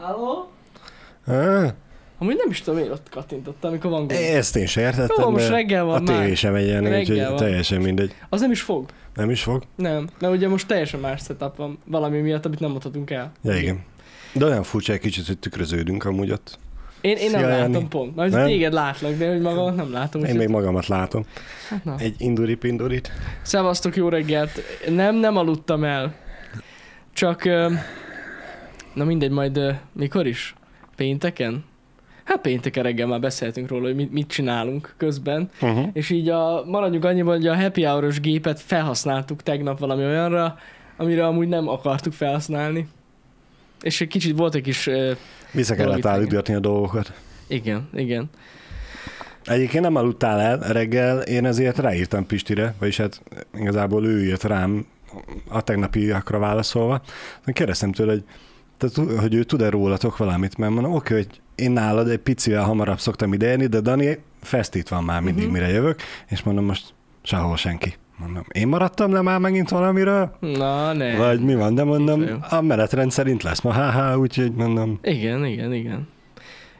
Halló? Ah, Amúgy nem is tudom, én ott kattintottam, amikor van gond. ezt én se értettem, Jó, most reggel van a tévé már. sem egy ilyen, Reggel úgyhogy van. teljesen mindegy. Az nem is fog. Nem is fog? Nem, mert ugye most teljesen más setup van valami miatt, amit nem mondhatunk el. Ja, igen. De olyan furcsa egy kicsit, hogy tükröződünk amúgy ott. Én, én nem Szia, látom Jani. pont. Majd Nem? téged látlak, de hogy magamat nem látom. Én még magamat látom. Hát na. Egy induri pindurit. Szevasztok, jó reggelt. Nem, nem aludtam el. Csak, ö, na mindegy, majd ö, mikor is? Pénteken? Hát pénteken reggel már beszéltünk róla, hogy mit, mit csinálunk közben. Uh-huh. És így a, maradjunk annyiban, hogy a happy hour gépet felhasználtuk tegnap valami olyanra, amire amúgy nem akartuk felhasználni. És egy kicsit volt egy kis... ö, Vissza kellett állítgatni a dolgokat. igen, igen. Egyébként nem aludtál el reggel, én ezért ráírtam Pistire, vagyis hát igazából ő írt rám a tegnapiakra válaszolva. Kérdeztem tőle, hogy, tehát, hogy ő tud-e rólatok valamit, mert mondom, oké, hogy én nálad egy picivel hamarabb szoktam ideérni, de Dani fesztít van már mindig, uh-huh. mire jövök, és mondom, most sehol senki. Mondom, én maradtam le már megint valamiről? Na, ne. Vagy mi van, de mondom, a menetrend szerint lesz ma, haha, úgyhogy mondom, Igen, igen, igen.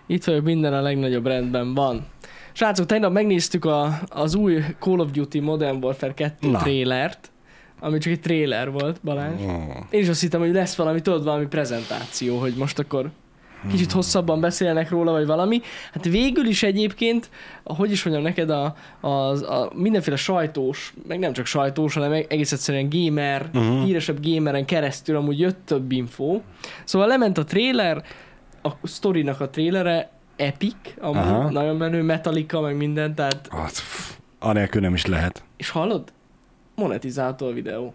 Itt vagyok, minden a legnagyobb rendben van. Srácok, tegnap megnéztük a, az új Call of Duty Modern Warfare 2 Na. trailert, ami csak egy trailer volt, Balázs. oh, Én is azt hittem, hogy lesz valami, tudod, valami prezentáció, hogy most akkor Hmm. kicsit hosszabban beszélnek róla, vagy valami. Hát végül is egyébként, hogy is mondjam neked, a, a, a mindenféle sajtós, meg nem csak sajtós, hanem egész egyszerűen gamer, uh-huh. híresebb gameren keresztül amúgy jött több info. Szóval lement a trailer, a sztorinak a trailere, epic, amúgy Aha. nagyon menő, Metallica, meg minden, tehát, hát, anélkül nem is lehet. és hallod? Monetizáltó a videó.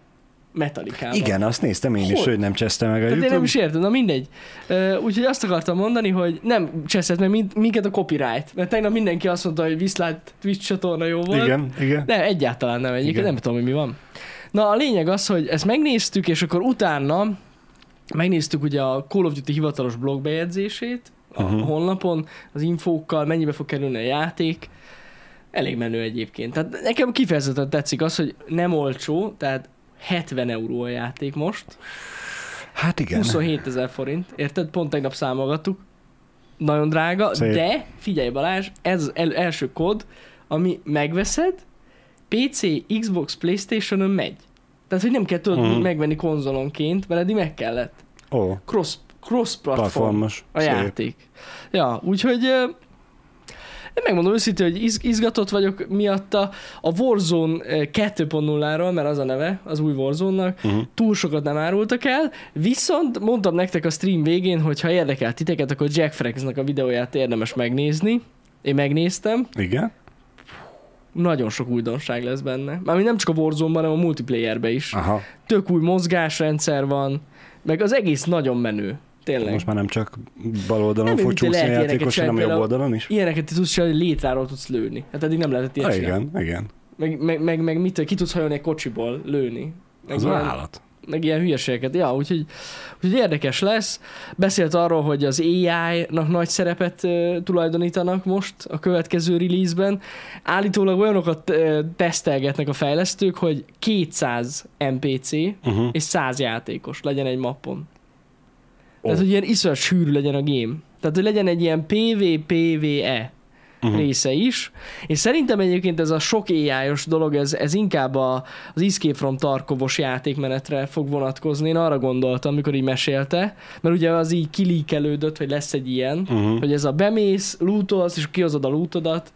Metallica. Igen, azt néztem én is, Hogy? nem cseszte meg a Tehát én YouTube. nem is értem, na mindegy. Úgyhogy azt akartam mondani, hogy nem cseszett meg minket a copyright, mert tegnap mindenki azt mondta, hogy viszlát Twitch csatorna jó volt. Igen, igen. Nem, egyáltalán nem Igen. nem tudom, hogy mi van. Na a lényeg az, hogy ezt megnéztük, és akkor utána megnéztük ugye a Call of Duty hivatalos blogbejegyzését a Mhm. honlapon, az infókkal, mennyibe fog kerülni a játék. Elég menő egyébként. Tehát nekem kifejezetten tetszik az, hogy nem olcsó, tehát 70 euró a játék most. Hát igen. 27 ezer forint, érted? Pont tegnap számolgattuk. Nagyon drága, Szép. de figyelj Balázs, ez az el, első kód, ami megveszed, PC, Xbox, Playstation-on megy. Tehát, hogy nem kell tudod uh-huh. megvenni konzolonként, mert eddig meg kellett. Ó, Cross, cross platform platformos. a Szép. játék. Ja, úgyhogy én megmondom őszintén, hogy iz, izgatott vagyok miatta. A Warzone ö, 2.0-ról, mert az a neve, az új Warzone-nak, Uh-huh. túl sokat nem árultak el, viszont mondtam nektek a stream végén, hogy ha érdekel titeket, akkor Jack Fragsnak a videóját érdemes megnézni. Én megnéztem, Igen? nagyon sok újdonság lesz benne. Mármint nem csak a Warzone-ban, hanem a multiplayerbe is. Aha. Tök új mozgásrendszer van, meg az egész nagyon menő. Tényleg. Most már nem csak bal oldalon Nem, fog csúszni a játékos, hanem jobb oldalon is. Ilyeneket tudsz csinálni, hogy létráról tudsz lőni. Hát eddig nem lehetett ilyet Ah, igen, igen. Meg, meg, meg, meg mit, ki tudsz hajolni egy kocsiból lőni. Meg Az ilyen, állat. meg ilyen hülyeségeket. Ja, úgyhogy, úgyhogy érdekes lesz. Beszélt arról, hogy az AI-nak nagy szerepet uh, tulajdonítanak most a következő release-ben. Állítólag olyanokat uh, tesztelgetnek a fejlesztők, hogy 200 NPC Uh-huh. és 100 játékos legyen egy mappon. Ó. Tehát, hogy ilyen iszonyat sűrű legyen a game. Tehát, hogy legyen egy ilyen PvPvE Uh-huh. része is. És szerintem egyébként ez a sok AI-os dolog, ez, ez inkább a, az Escape from Tarkovos játékmenetre fog vonatkozni. Én arra gondoltam, amikor így mesélte, mert ugye az így kilíkelődött, hogy lesz egy ilyen, Uh-huh. hogy ez a bemész, lootolsz, és kihozod a lootodat.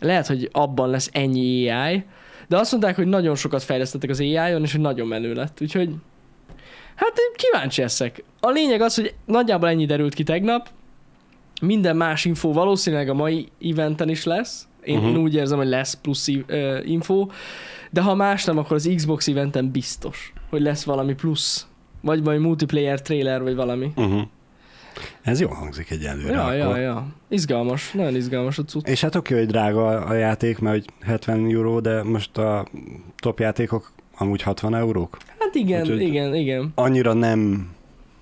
Lehet, hogy abban lesz ennyi AI, de azt mondták, hogy nagyon sokat fejlesztettek az AI-on, és hogy nagyon menő lett. Úgyhogy hát kíváncsi leszek. A lényeg az, hogy nagyjából ennyi derült ki tegnap. Minden más info valószínűleg a mai eventen is lesz. Én, uh-huh. én úgy érzem, hogy lesz plusz ö, info. De ha más nem, akkor az Xbox eventen biztos, hogy lesz valami plusz. Vagy majd multiplayer trailer, vagy valami. Uh-huh. Ez jól hangzik egyelőre Ja, ja, akkor. ja. Izgalmas, nagyon izgalmas a cucc. És hát oké, hogy drága a játék, mert hogy 70 euró, de most a top játékok amúgy 60 eurók. Hát igen, Úgyhogy- igen, igen. Annyira nem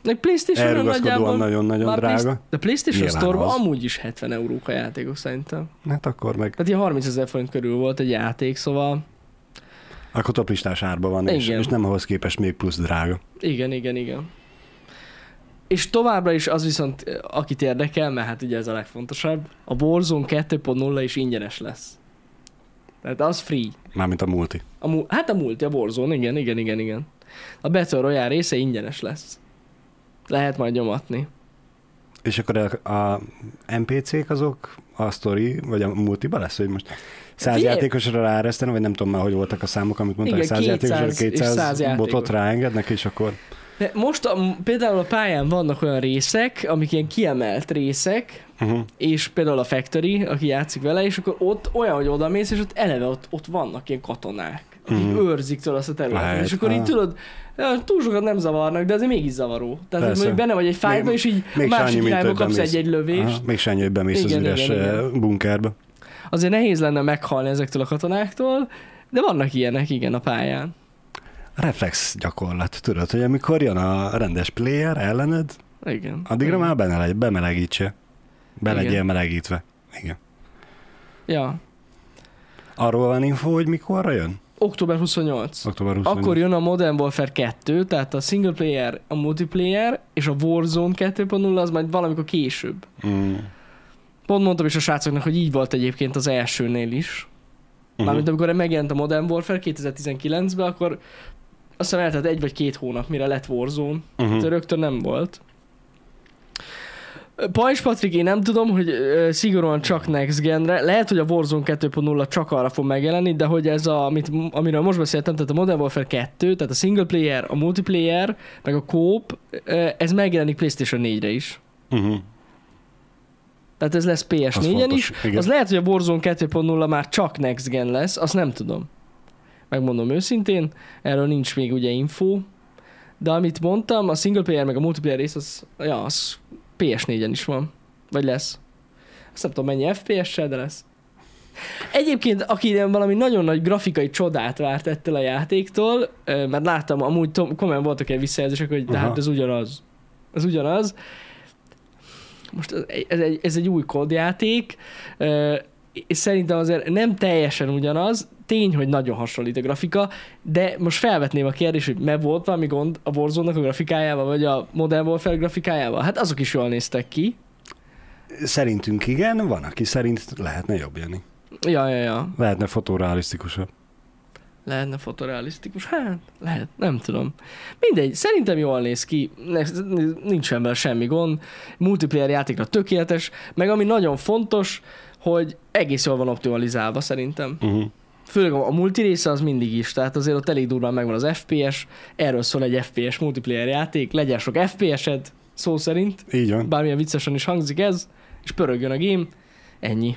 Meg playstation nagyjából... nagyon-nagyon már drága. Play- de PlayStation az. amúgy is 70 eurók a játékok szerintem. Hát akkor meg, Tehát ilyen 30 ezer forint körül volt egy játék, szóval akkor top listás árban van, és, Igen. és nem ahhoz képest még plusz drága. igen, igen, igen. és továbbra is az viszont, akit érdekel, mert hát ugye ez a legfontosabb, a Warzone 2.0 is ingyenes lesz. Tehát az free. Mármint a multi. A mu- hát a multi, a Warzone, igen, igen, igen, igen. A Battle Royale része ingyenes lesz. Lehet majd nyomatni. És akkor a, NPC-k azok a story, vagy a multiba lesz, hogy most 100 Figyelj- játékosra ráereszteni, vagy nem tudom már, hogy voltak a számok, amit Igen, 100 játékosra 200 és 200 100 játékos. botot ráengednek, és akkor most a, például a pályán vannak olyan részek, amik ilyen kiemelt részek, uh-huh. és például a Factory, aki játszik vele, és akkor ott olyan, hogy oda mész, és ott eleve ott, ott vannak ilyen katonák, akik Mhm. őrzik tőle azt a területet. Lehet, és akkor így ah. tudod, túl sokat nem zavarnak, de azért mégis zavaró. Tehát, Persze. mondjuk benne vagy egy fájtba, Még- és így még másik irányba kapsz egy-egy lövést. Aha, még se annyi, hogy bemész Igen, az üres igen, igen. igen. bunkerbe. Azért nehéz lenne meghalni ezektől a katonáktól, de vannak ilyenek, igen, a pályán. Reflex gyakorlat, tudod, hogy amikor jön a rendes player ellened, Igen. addigra igen. már benne legy, bemelegítse. Be Igen. legyél melegítve. Igen. Ja. Arról van info, hogy mikorra jön? Október 28. Október 20. Akkor jön a Modern Warfare 2, tehát a single player, a multiplayer, és a Warzone 2.0 az majd valamikor később. Mm. Pont mondtam is a srácoknak, hogy így volt egyébként az elsőnél is. Uh-huh. Mármint amikor megjelent a Modern Warfare 2019-ben, akkor azt hiszem eltelt egy vagy két hónap, mire lett Warzone. Uh-huh. Uh-huh. Rögtön nem volt. Pajs Patrik, én nem tudom, hogy ö, szigorúan csak Next Genre. Lehet, hogy a Warzone 2.0 csak arra fog megjelenni, de hogy ez a, amit, amiről most beszéltem, tehát a Modern Warfare 2, tehát a single player, a multiplayer, meg a co-op, ö, ez megjelenik PlayStation 4-re is. Uh-huh. Tehát ez lesz Az PS4-en fontos, is. igen. Az lehet, hogy a Warzone 2.0 már csak Next Gen lesz, azt nem tudom. Megmondom őszintén, erről nincs még ugye info. De amit mondtam, a single player meg a multiplayer rész, az, ja, az PS4-en is van. Vagy lesz. Azt nem tudom mennyi FPS-sel, de lesz. Egyébként, aki valami nagyon nagy grafikai csodát várt ettől a játéktól, mert láttam, amúgy tom, komolyan voltak ilyen visszajelzések, hogy de hát ez ugyanaz. Ez ugyanaz. Most ez, egy, ez egy új kódjáték, szerintem azért nem teljesen ugyanaz, tény, hogy nagyon hasonlít a grafika, de most felvetném a kérdést, hogy meg volt valami gond a Warzone-nak a grafikájával, vagy a Modern Warfare grafikájával? Hát azok is jól néztek ki. Szerintünk igen, van, aki szerint lehetne jobb, Jani. Ja, ja, ja. Lehetne fotorealisztikusabb. Lehetne fotorealisztikus? Hát, lehet, nem tudom. Mindegy, szerintem jól néz ki, nincsen vele semmi gond, multiplayer játékra tökéletes, meg ami nagyon fontos, hogy egész jól van optimalizálva szerintem. Uh-huh. Főleg a a multi része az mindig is, tehát azért ott elég durván megvan az FPS, erről szól egy FPS multiplayer játék, legyen sok FPS-ed, szó szerint, Így van. bármilyen viccesen is hangzik ez, és pörögjön a game, ennyi.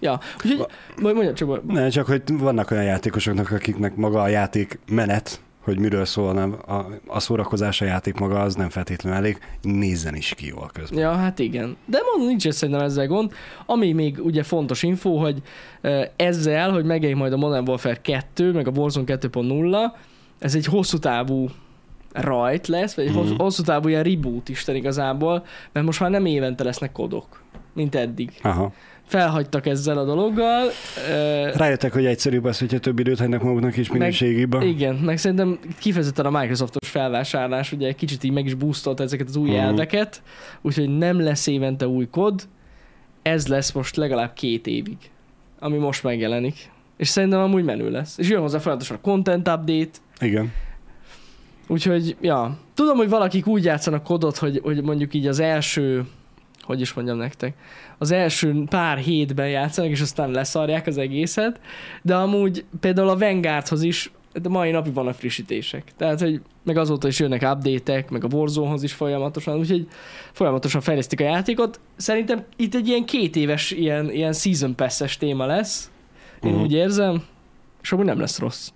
Ja, úgyhogy, majd mondja csak, Ne, csak hogy vannak olyan játékosoknak, akiknek maga a játék menet, hogy miről szólna a, a szórakozás a játék maga, az nem feltétlenül elég, nézzen is ki jól közben. Ja, hát igen. De mondom, nincs szerintem ezzel gond. Ami még ugye fontos info, hogy ezzel, hogy megjelenik majd a Modern Warfare 2, meg a Warzone 2.0, ez egy hosszú távú rajt lesz, vagy egy Mhm. hosszú, hosszú távú ilyen reboot isten igazából, mert most már nem évente lesznek kodok, mint eddig. Aha. Felhagytak ezzel a dologgal. Rájöttek, hogy egyszerűbb az, hogyha több időt hagynak maguknak is minőségibe. Igen, meg szerintem kifejezetten a Microsoftos felvásárlás ugye kicsit így meg is boostolt ezeket az új Mhm. elveket, úgyhogy nem lesz évente új kod, ez lesz most legalább két évig, ami most megjelenik. És szerintem amúgy menő lesz. És jön hozzá folyamatosan a content update, Igen. úgyhogy, ja. Tudom, hogy valakik úgy játszanak kodot, hogy, hogy mondjuk így az első, hogy is mondjam nektek, az első pár hétben játszanak, és aztán leszarják az egészet, de amúgy például a Vanguardhoz is de mai napig vannak frissítések. Tehát, hogy meg azóta is jönnek update-ek, meg a Warzonehoz is folyamatosan, úgyhogy folyamatosan fejlesztik a játékot. Szerintem itt egy ilyen két éves ilyen, ilyen season pass-es téma lesz. Én Mhm. úgy érzem, és amúgy nem lesz rossz.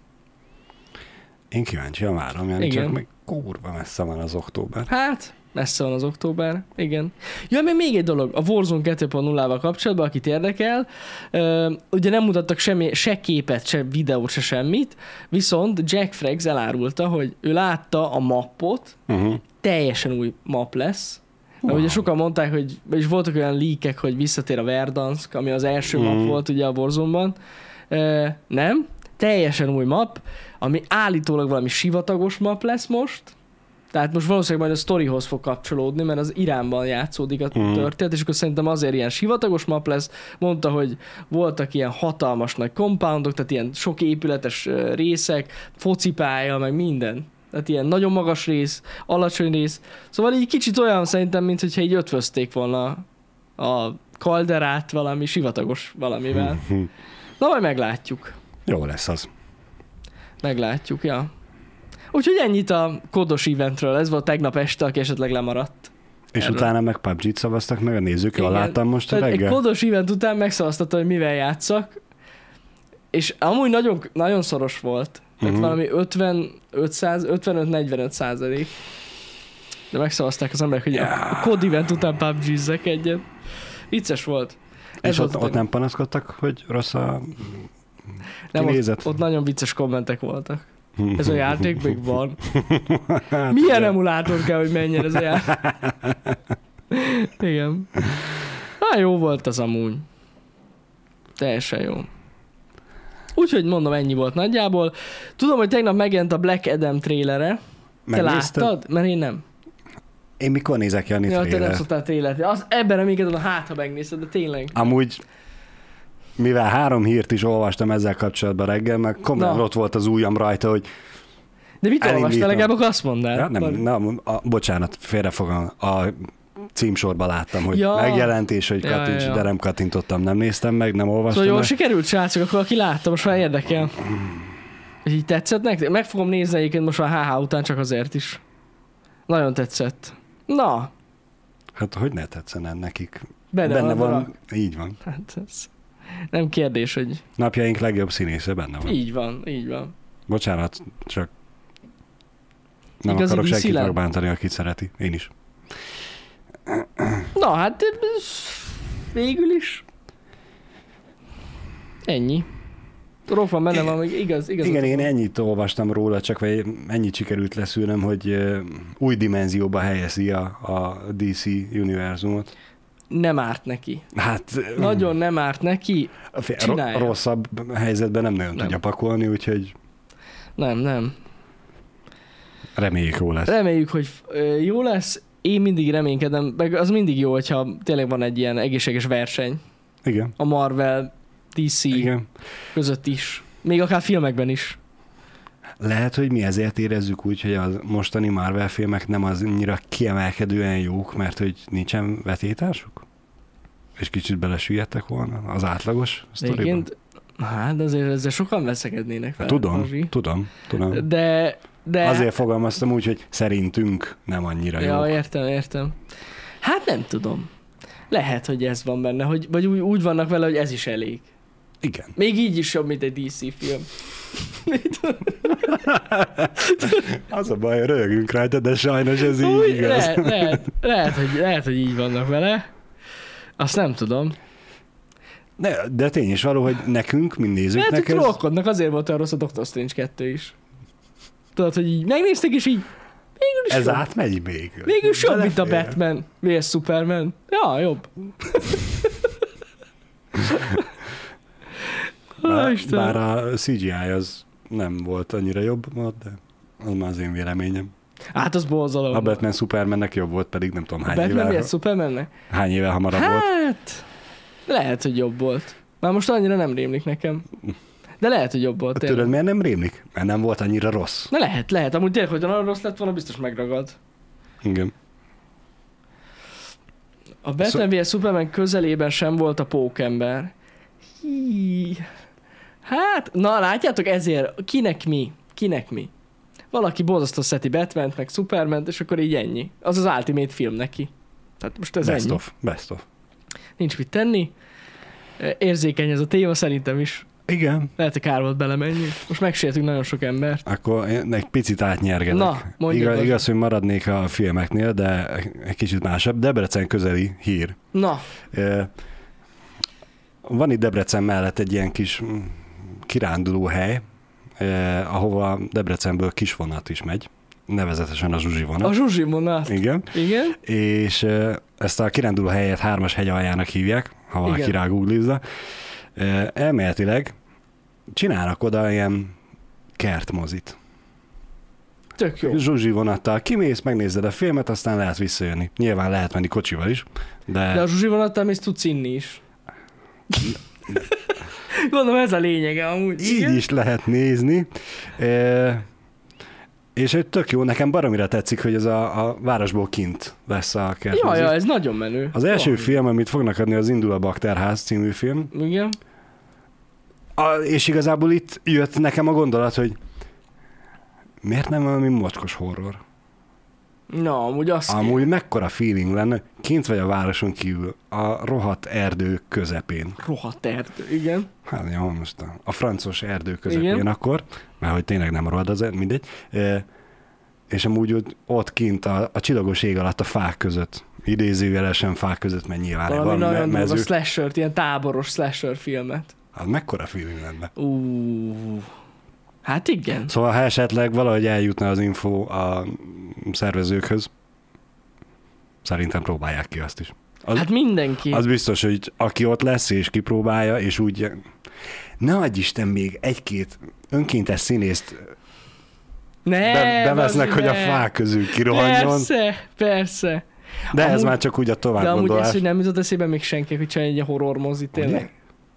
Én kíváncsian várom, Jani, csak meg kurva messze van az október. Hát, messze van az október, igen. Ja, még még egy dolog, a Warzone 2.0-val kapcsolatban, akit érdekel, ö, ugye nem mutattak semmi, se képet, se videót, se semmit, viszont Jack Frags elárulta, hogy ő látta a mappot, Uh-huh. teljesen új map lesz, Mert ugye sokan mondták, hogy és voltak olyan líkek, hogy visszatér a Verdansk, ami az első Mhm. map volt ugye a Warzone-ban. Ö, nem, teljesen új map, ami állítólag valami sivatagos map lesz most, Tehát most valószínűleg majd a sztorihoz fog kapcsolódni, mert az Iránban játszódik a Mhm. történet, és akkor szerintem azért ilyen sivatagos map lesz. Mondta, hogy voltak ilyen hatalmas nagy compoundok, tehát ilyen sok épületes részek, focipálya, meg minden. Tehát ilyen nagyon magas rész, alacsony rész. Szóval így kicsit olyan szerintem, mint hogyha így ötvözték volna a kalderát valami sivatagos valamivel. Na majd meglátjuk. Jó lesz az. Meglátjuk, ja. Úgyhogy ennyit a kodos eventről. Ez volt tegnap este, aki esetleg lemaradt. És Erről. utána meg PUBG-t szavaztak meg a nézők, jól láttam most a Tehát egy reggel. kodos event után megszavaztatta, hogy mivel játszak, és amúgy nagyon, nagyon szoros volt. Tehát Mhm. valami 50, 500, 55-45 százalék. De megszavazták az emberek, hogy a kod event után PUBG-zek egyet. Vicces volt. És volt ott, a ott nem panaszkodtak, hogy rossz a Nem, kinézet? ott, ott nagyon vicces kommentek voltak. Ez a játék még van. Hát, Milyen emulátor kell, hogy menjen ez a játék? Igen. Hát jó volt az amúgy. Teljesen jó. Úgyhogy mondom, ennyi volt nagyjából. Tudom, hogy tegnap megjelent a Black Adam trailere. Te láttad? Mert én nem. Én mikor nézek Jani Ja, te nem szoktál trailert. Az, ebben reménykedem, hát ha megnézted, de tényleg. Amúgy, mivel három hírt is olvastam ezzel kapcsolatban reggel, meg komolyan ott volt az ujjam rajta, hogy De mit Elindítom. olvastál? Legalább azt mondd el. ja, nem, nem, a, bocsánat, félrefogom, a címsorban láttam, hogy Ja. ja. megjelentés, hogy Ja, kattints, ja, ja. de nem kattintottam, nem néztem meg, nem olvastam Szóval jól meg. sikerült, srácok, akkor aki látta, most már érdekel. Így tetszett nektek? Meg fogom nézni egyébként most már HH után csak azért is. Nagyon tetszett. Na, Hát hogy ne tetszene nekik? benne, Benne van. van, van. így van. Hát ez nem kérdés, hogy Napjaink legjobb színésze benne van. így van, így van. Bocsánat, csak nem Igazi akarok senkit megbántani, akit szereti. Én is. Na, hát végül is ennyi. Rofan benne van, még igaz, igaz. Igen, én ennyit olvastam róla, csak vagy ennyit sikerült leszűrnöm, hogy új dimenzióba helyezi a, a DC univerzumot. Nem árt neki. Hát Nagyon nem árt neki. csinálja. ro- rosszabb helyzetben nem nagyon Nem. tudja pakolni, úgyhogy Nem, nem. reméljük jó lesz. Reméljük, hogy jó lesz. Én mindig reménykedem, meg az mindig jó, hogyha tényleg van egy ilyen egészséges verseny Igen, a Marvel, DC igen. között is. Még akár filmekben is. Lehet, hogy mi ezért érezzük úgy, hogy a mostani Marvel filmek nem az annyira kiemelkedően jók, mert hogy nincsen vetétásuk? És kicsit belesüllyedtek volna az átlagos sztoriban? Egyébként, hát azért ezzel sokan veszekednének fel. Tudom, tudom, tudom. De, de... Azért fogalmaztam úgy, hogy szerintünk nem annyira Ja, jó. értem, értem. Hát nem tudom. Lehet, hogy ez van benne, hogy, vagy úgy, úgy vannak vele, hogy ez is elég. Igen. Még így is jobb, mint egy DC film. Az a baj, rögünk rajta, de sajnos ez így Úgy, igaz. lehet, lehet, lehet, hogy, lehet, hogy így vannak vele. Azt nem tudom. De, de tény is való, hogy nekünk, mint Lehet, nézőknek hogy ez... trollkodnak, azért volt olyan rossz a Doctor Strange 2 is. Tudod, hogy így megnézték, és így végül is Ez jobb. átmegy még. Végül jobb, mint a. Batman vs. Superman. Ja, jobb. Bár, bár a CGI az nem volt annyira jobb, de az már az én véleményem. Hát az borzalom. A Batman Supermannek jobb volt, pedig nem tudom hány Batman évvel, vs. Supermannek? hány évvel hamarabb volt. Hát, lehet, hogy jobb volt. Már most annyira nem rémlik nekem. De lehet, hogy jobb volt. Tudod, tényleg. miért nem rémlik? Mert nem volt annyira rossz. Na lehet, lehet. Amúgy tényleg, hogy nagyon rossz lett volna, biztos megragad. Igen. A Batman vs. Superman közelében sem volt a pókember. Hí. Hát, na látjátok, ezért kinek mi? Kinek mi? Valaki borzasztó szeti batman meg superman és akkor így ennyi. Az az ultimate film neki. Tehát most ez Best ennyi. of. Best of. Nincs mit tenni. Érzékeny ez a téma, szerintem is. Igen. Lehet, hogy kár volt belemenni. Most megsértünk nagyon sok embert. Akkor én egy picit átnyergelek. Na, mondjuk igaz, az. igaz, hogy maradnék a filmeknél, de egy kicsit másabb. Debrecen közeli hír. Na, Van itt Debrecen mellett egy ilyen kis kiránduló hely, eh, ahova Debrecenből kis vonat is megy, nevezetesen a Zsuzsi vonat. a Zsuzsi vonat. Igen, Igen? és eh, ezt a kiránduló helyet hármas hegy aljának hívják, ha valaki Igen. rágooglizza. Eh, Elméletileg csinálnak oda ilyen kertmozit. tök jó. Zsuzsi vonattal kimész, megnézed a filmet, aztán lehet visszajönni. Nyilván lehet menni kocsival is, de, De a Zsuzsi vonattal mész tudsz inni is. Gondolom ez a lényege amúgy. így igen? is lehet nézni. E, és egy tök jó, nekem baromira tetszik, hogy ez a, a városból kint lesz a Ja, kertmozi. ja, ez nagyon menő. Az első Jó. film, amit fognak adni, az Indul a Bakterház című film. Igen. A, és igazából itt jött nekem a gondolat, hogy miért nem valami mocskos horror? Na, amúgy azt Amúgy mekkora feeling lenne, kint vagy a városon kívül, a rohadt erdő közepén. rohadt erdő, igen. Hát jó, most a, a francos erdő közepén Igen. Akkor, mert hogy tényleg nem rohadt az mindegy. E, és amúgy ott, ott kint a, a csillagos ég alatt a fák között, idézőjelesen fák között, mert nyilván Valami van nagyon me- mező. slasher ilyen táboros slasher filmet. Hát mekkora feeling lenne? Ú, hát igen. Szóval ha esetleg valahogy eljutna az info a szervezőkhöz, szerintem próbálják ki azt is. Az, Hát mindenki. az biztos, hogy aki ott lesz és kipróbálja, és úgy ne adj Isten még egy-két önkéntes színészt ne, be, bevesznek, hogy a meg. fák közül kirohanjon, Persze, persze. de ez Amúgy- már csak úgy a De amúgy továbbgondolás. ez, hogy nem jutott eszébe még senki, hogy csinálj egy horror mozi, Ugye?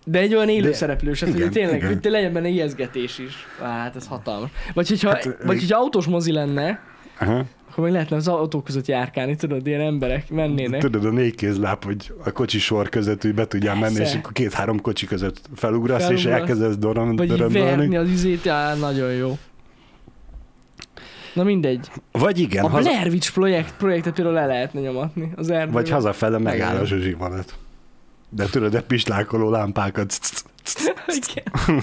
De egy olyan élő De- szereplős, hát, igen, hogy tényleg, igen. hogy legyen benne ijeszgetés is. Á, Hát ez hatalmas. Vagy hogyha, Hát, vagy hogyha autós mozi lenne, Aha. akkor még lehetne az autók között járkálni, tudod, ilyen emberek mennének. Tudod, a négy kézláb, hogy a kocsi sor között úgy be tudjál menni, és akkor két-három kocsi között felugrasz, és Felugrasz. elkezdesz doron, Vagy verni az izét, á, nagyon jó. Na mindegy. Vagy igen, a haza, Blair Witch projekt, projektet például le lehetne nyomatni az erdőben. vagy hazafele megáll a zsuzsi. De tudod, de pislákoló lámpákat. Igen.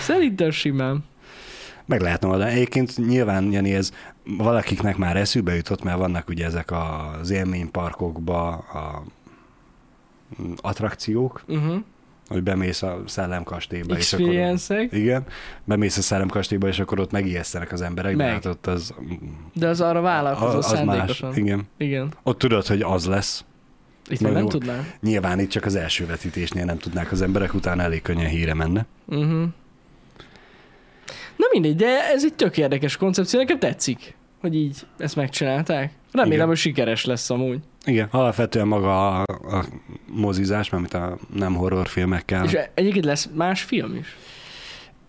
Szerintem simán. Meg lehetne oldani. Egyébként nyilván, Jani, ez valakiknek már eszükbe jutott, mert vannak ugye ezek az élményparkokba a attrakciók, Uh-huh. hogy bemész a szellemkastélyba, és akkor... Experience-ek. Igen, bemész a szellemkastélyba, és akkor ott megijesztenek az emberek, de Meg. hát ott az, De az arra vállalkozó az más. szándékosan. Igen. Igen. Ott tudod, hogy az lesz. Itt nem jó. tudnám. Nyilván itt csak az első vetítésnél nem tudnák az emberek, utána elég könnyen híre menne. Uh-huh. Na mindegy, de ez egy tök érdekes koncepció, nekem tetszik, hogy így ezt megcsinálták. Remélem, Igen. hogy sikeres lesz amúgy. Igen, alapvetően maga a, a mozizás, mert a nem horrorfilmekkel. És egyébként lesz más film is.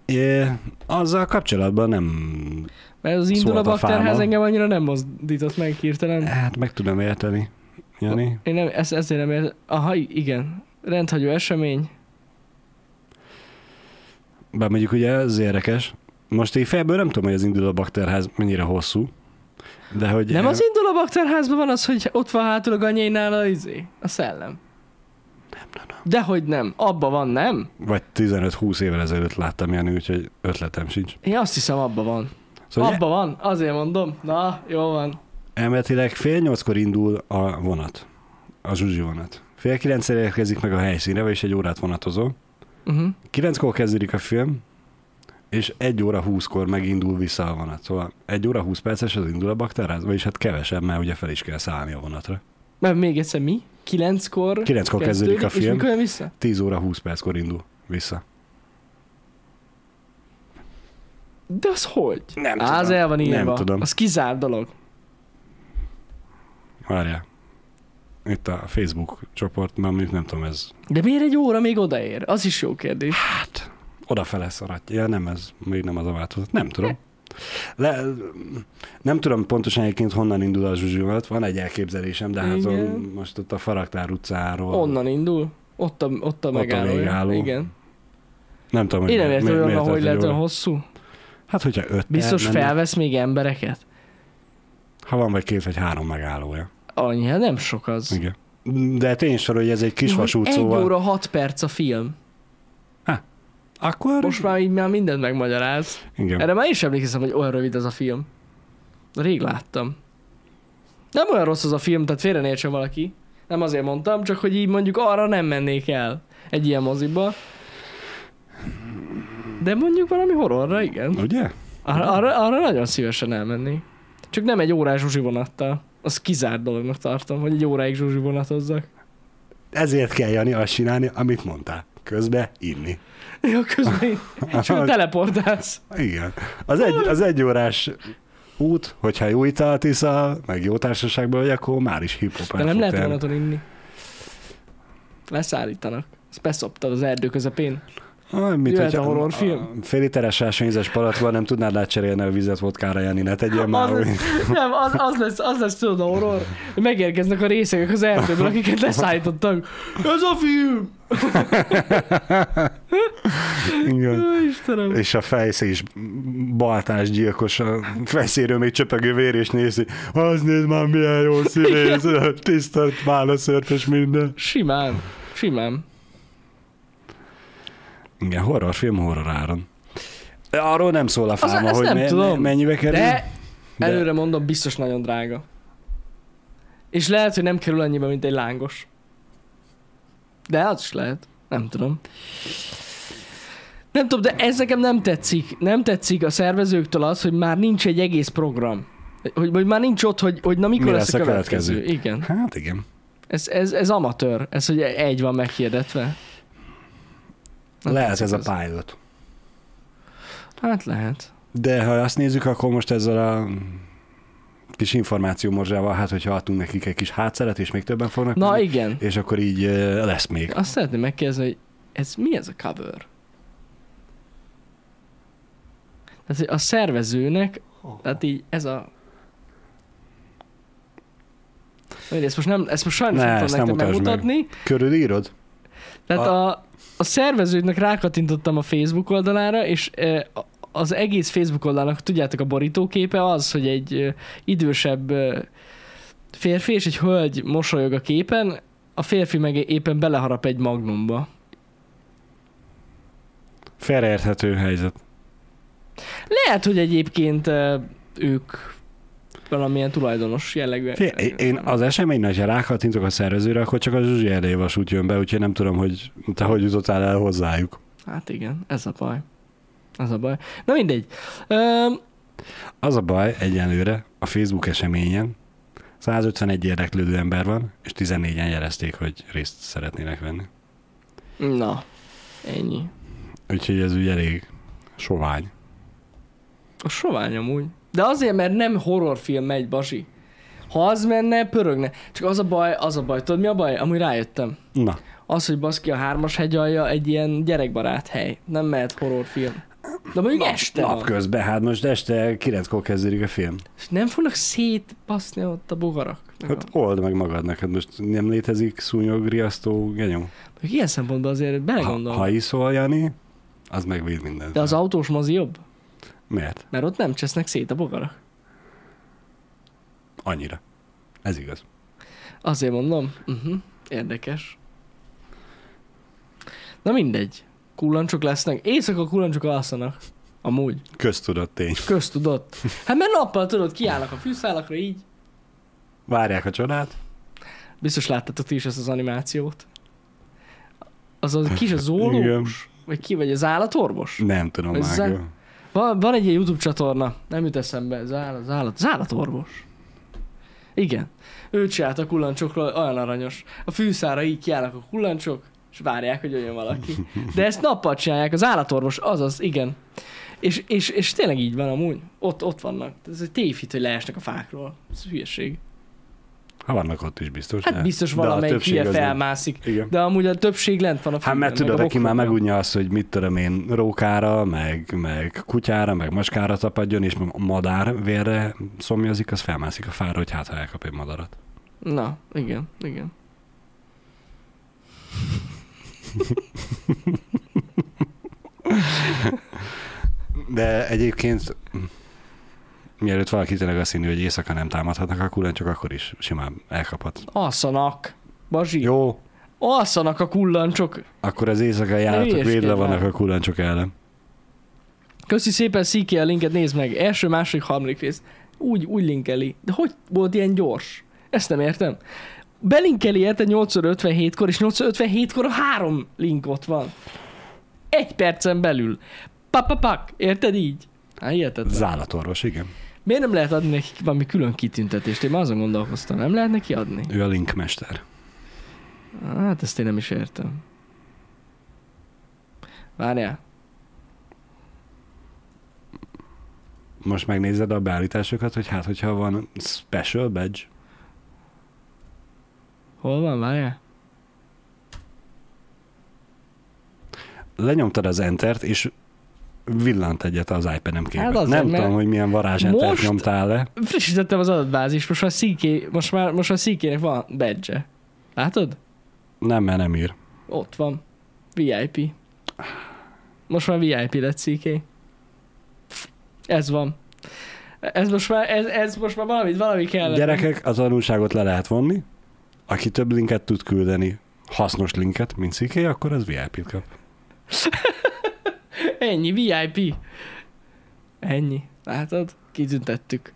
É, azzal kapcsolatban nem, Mert az indul a bakterház engem annyira nem mozdított meg hirtelen. hát meg tudom érteni, Jani. Én nem, ezt, ezért nem értem. Aha, igen. Rendhagyó esemény. Bár mondjuk ugye ez érdekes. Most én fejből nem tudom, hogy az indul a bakterház mennyire hosszú, de hogy... Nem az indul a bakterházban van az, hogy ott van hátul a ganyénál a izé, a szellem. Nem, nem, nem. Dehogy nem. Abba van, nem? Vagy 15-20 évvel ezelőtt láttam Jani, úgyhogy ötletem sincs. Én azt hiszem, abba van. Szóval Abba van, azért mondom. Na, jó van. Elméletileg fél nyolckor indul a vonat, a Zsuzsi vonat. Fél kilencszer érkezik meg a helyszínre, vagyis egy órát vonatozol. Uh-huh. Kilenckor kezdődik a film, és egy óra húszkor megindul vissza a vonat. Szóval egy óra húsz perces az indul a bakterház, vagyis hát kevesebb, mert ugye fel is kell szállni a vonatra. Mert még egyszer mi? Kilenckor Kilenckor kezdődik a És film, mikor jön vissza? 10 óra 20 perckor indul vissza. De az hogy? Nem Á, az el van írva. Nem tudom. Az kizárt dolog. Várjál. Itt a Facebook csoport, mondjuk nem tudom, ez De miért egy óra még odaér? Az is jó kérdés. hát odafele szaradja. Ja, nem ez, még nem az a változat. Nem tudom. Le, nem tudom pontosan egyébként honnan indul a Zsuzsi vonat, van egy elképzelésem, de hát most ott a Faraktár utcáról. Onnan indul. Ott a, ott a a megállója. végálló. Igen. Nem tudom, Én nem mi- értem, hogy hogy lehet olyan hosszú. Hát, hogyha öt Biztos felvesz még embereket? Ha van vagy két vagy három megállója. Annyi, hát nem sok az. Igen. De tény sor, hogy ez egy kis vasút, egy szóval... óra hat perc a film. Akkor... Most már így már mindent megmagyaráz. Igen. Erre már sem emlékszem, hogy olyan rövid az a film. Rég láttam. Nem olyan rossz az a film, tehát félre ne értsen valaki. Nem azért mondtam, csak hogy így mondjuk arra nem mennék el egy ilyen moziba. De mondjuk valami horrorra, igen. Ugye? Arra, arra, arra nagyon szívesen elmennék. Csak nem egy órás zsuzsi vonattal. Az kizárt dolognak tartom, hogy egy óráig zsuzsi vonatozzak. Ezért kell Jani azt csinálni, amit mondtál. Közbe inni. Ja, közben és akkor teleportálsz. Igen. Az egy, az egy órás út, hogyha jó italt iszal, meg jó társaságban vagy, akkor már is hip-hop. De nem lehet vonaton inni. Leszállítanak. Ezt beszoptad az erdő közepén. Ah, mit, Jöhet a horrorfilm? Fél literes ásványvizes palacban nem tudnád lecserélni a vizet vodkára, Jani, ne tegyél már. Az, nem, az, az, lesz, az lesz tudod a horror, megérkeznek a részegek az erdőből, akiket leszállítottak. Ez a film! Igen. Istenem. És a fejszés baltás gyilkos a fejszéről még csöpegő vér, és nézi, az nézd már milyen jó színész, tisztelt válaszörpes minden. Simán. Simán. Igen, horrorfilm horror áron. De arról nem szól a fáma, hogy nem me- tudom. mennyibe kerül. De előre mondom, biztos nagyon drága. És lehet, hogy nem kerül annyiba, mint egy lángos. De az is lehet. Nem tudom. Nem tudom, de ez nekem nem tetszik. Nem tetszik a szervezőktől az, hogy már nincs egy egész program. Hogy, hogy már nincs ott, hogy, hogy na mikor Mi lesz, lesz a következő. következő? Igen. Hát igen. Ez, ez, ez amatőr. Ez, hogy egy van meghirdetve. Nem Lehet ez a pilot. Hát lehet. De ha azt nézzük, akkor most ezzel a kis információ morzsával, hát hogyha adtunk nekik egy kis hátszeret, és még többen fognak Na menni, igen. és akkor így lesz még. Azt szeretném megkérdezni, hogy ez mi ez a cover? Tehát a szervezőnek, tehát így ez a... Ezt most, nem, ezt most sajnos Ne, nem tudom nektek mutasd meg. megmutatni. Körülírod? Tehát A- a, a szervezőknek rákattintottam a Facebook oldalára, és az egész Facebook oldalnak, tudjátok, a borítóképe az, hogy egy idősebb férfi és egy hölgy mosolyog a képen, a férfi meg éppen beleharap egy magnumba. Félreérthető helyzet. Lehet, hogy egyébként ők valamilyen tulajdonos jellegű. Fé- Én az esemény nagy, ha rákattintok a szervezőre, akkor csak a Zsuzsi Erdély vasút jön be, úgyhogy nem tudom, hogy te hogy jutottál el hozzájuk. Hát igen, ez a baj. Ez a baj. Na mindegy. Öm, Az a baj egyenlőre a Facebook eseményen 151 érdeklődő ember van, és 14-en jelezték, hogy részt szeretnének venni. na, ennyi. Úgyhogy ez úgy elég sovány. A sovány amúgy. De azért, mert nem horrorfilm megy, Basi. Ha az menne, pörögne. Csak az a baj, az a baj. Tudod mi a baj? Amúgy rájöttem. Na, Az, hogy baszki a hármas hegyalja egy ilyen gyerekbarát hely. Nem mehet horrorfilm. De mondjuk nap, este napközben, hát most este 9-kor kezdődik a film. És nem fognak szétbaszni ott a bogarak. Hát old meg magadnak, hát most nem létezik szúnyog, riasztó. Mondjuk ilyen szempontból azért Ha, belegondolom. ha iszol, Jani, az megvéd mindent. De az autós mozi jobb? Miért? Mert ott nem csesznek szét a bogarak. Annyira. Ez igaz. Azért mondom. Uh-huh. Érdekes. Na mindegy. Kullancsok lesznek. Éjszaka kullancsok alszanak. Amúgy. Köztudott tény. Köztudott. Hát mert nappal tudod, kiállnak a fűszálakra így. Várják a csodát. Biztos láttatok ti is ezt az animációt. Az a kis a Igen. zólós? Vagy ki, vagy az állatorvos? Nem tudom Ez már. Van, van egy ilyen YouTube csatorna, nem jut eszembe, az állat, az állat, az állatorvos. Igen. Ő csinált a kullancsokról, olyan aranyos. A fűszára így kiállnak a kullancsok, és várják, hogy jöjjön valaki. De ezt nappal csinálják, az állatorvos, azaz, igen. És, és, és tényleg így van amúgy. Ott, ott vannak. Ez egy tévhit, hogy leesnek a fákról. Ez hülyeség. Ha vannak ott is biztos. Hát de- biztos valamelyik hülye felmászik. Igen. De amúgy a többség lent van a Hát mert tudod, aki már megunja azt, hogy mit tudom én, rókára, meg, meg kutyára, meg maskára tapadjon, és madár vérre szomjazik, az felmászik a fára, hogy hát ha elkap egy madarat. Na, igen, igen. De egyébként mielőtt valaki tényleg azt hinni, hogy éjszaka nem támadhatnak a kullancsok, akkor is simán elkaphat. Alszanak. Bazsi. Jó, Alszanak a kullancsok. akkor az állatok hülyeskedj védve vannak a kullancsok ellen. Köszi szépen, Sziki, a linket nézd meg. Első, második, harmadik rész. Úgy, úgy linkeli. De hogy volt ilyen gyors? Ezt nem értem. Belinkeli érte 857-kor, és 857-kor a három link ott van. Egy percen belül. Papapak, érted így? Hát hihetetlen. Az állatorvos, igen. Miért nem lehet adni neki valami külön kitüntetést? Én már azon gondolkoztam, nem lehet neki adni? Ő a linkmester. Hát ezt én nem is értem. Várjál. most megnézed a beállításokat, hogy hát, hogyha van special badge, Hol van, várjál? lenyomtad az entert, és villant egyet az iPad-em képen. Hát azért, Nem tudom, hogy milyen varázs entert most- nyomtál le. Frissítettem az adatbázis, most már CK, most már, most már CK-nek van badge Látod? Nem, mert nem ír. Ott van. VIP. Most már VIP lett CK. Ez van. Ez most már, ez, ez most már valami, valami kell. Gyerekek, az tanulságot le lehet vonni. Aki több linket tud küldeni, hasznos linket, mint CK, akkor az VIP-t kap. Ennyi, VIP. Ennyi. Látod? Kitüntettük.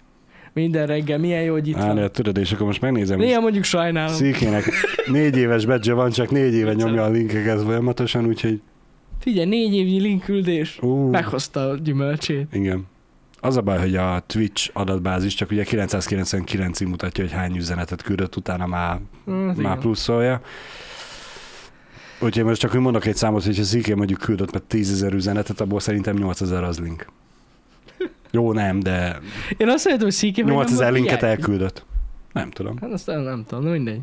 Minden reggel, milyen jó, hogy itt Állja, van. tudod, és akkor most megnézem. Néha mondjuk sajnálom. Székének négy éves badge van, csak négy éve nyomja a linkeket folyamatosan, úgyhogy Figyelj, négy évnyi linkküldés. ú, Meghozta a gyümölcsét. igen. Az a baj, hogy a Twitch adatbázis csak ugye 999-ig mutatja, hogy hány üzenetet küldött, utána már, Hát már igen. pluszolja. Úgyhogy most csak úgy mondok egy számot, hogy ha Széké mondjuk küldött meg 10 ezer üzenetet, abból szerintem 8000 az link. Jó, nem, de Én azt mondtam, hogy nem 8000 volt linket VIP. elküldött. Nem tudom. Hát azt nem, tudom, de mindegy.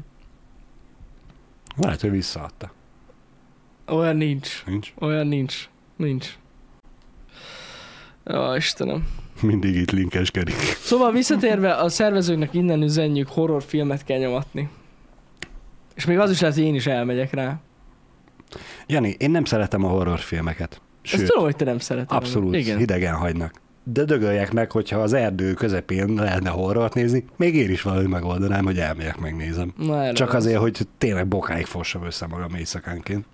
Lehet, hogy visszaadta. Olyan nincs. Nincs. Olyan nincs. Nincs. Jó, Istenem. Mindig itt linkeskedik. Szóval visszatérve, a szervezőknek innen üzenjük, horrorfilmet kell nyomatni. És még az is lehet, hogy én is elmegyek rá. Jani, én nem szeretem a horrorfilmeket. Ezt Sőt, tudom, hogy te nem szereted. abszolút Igen. hidegen hagynak. De dögöljek meg, hogyha az erdő közepén lehetne horrort nézni, még én is valahogy megoldanám, hogy elmegyek, megnézem. Na, Csak van. azért, hogy tényleg bokáig fossam össze magam éjszakánként.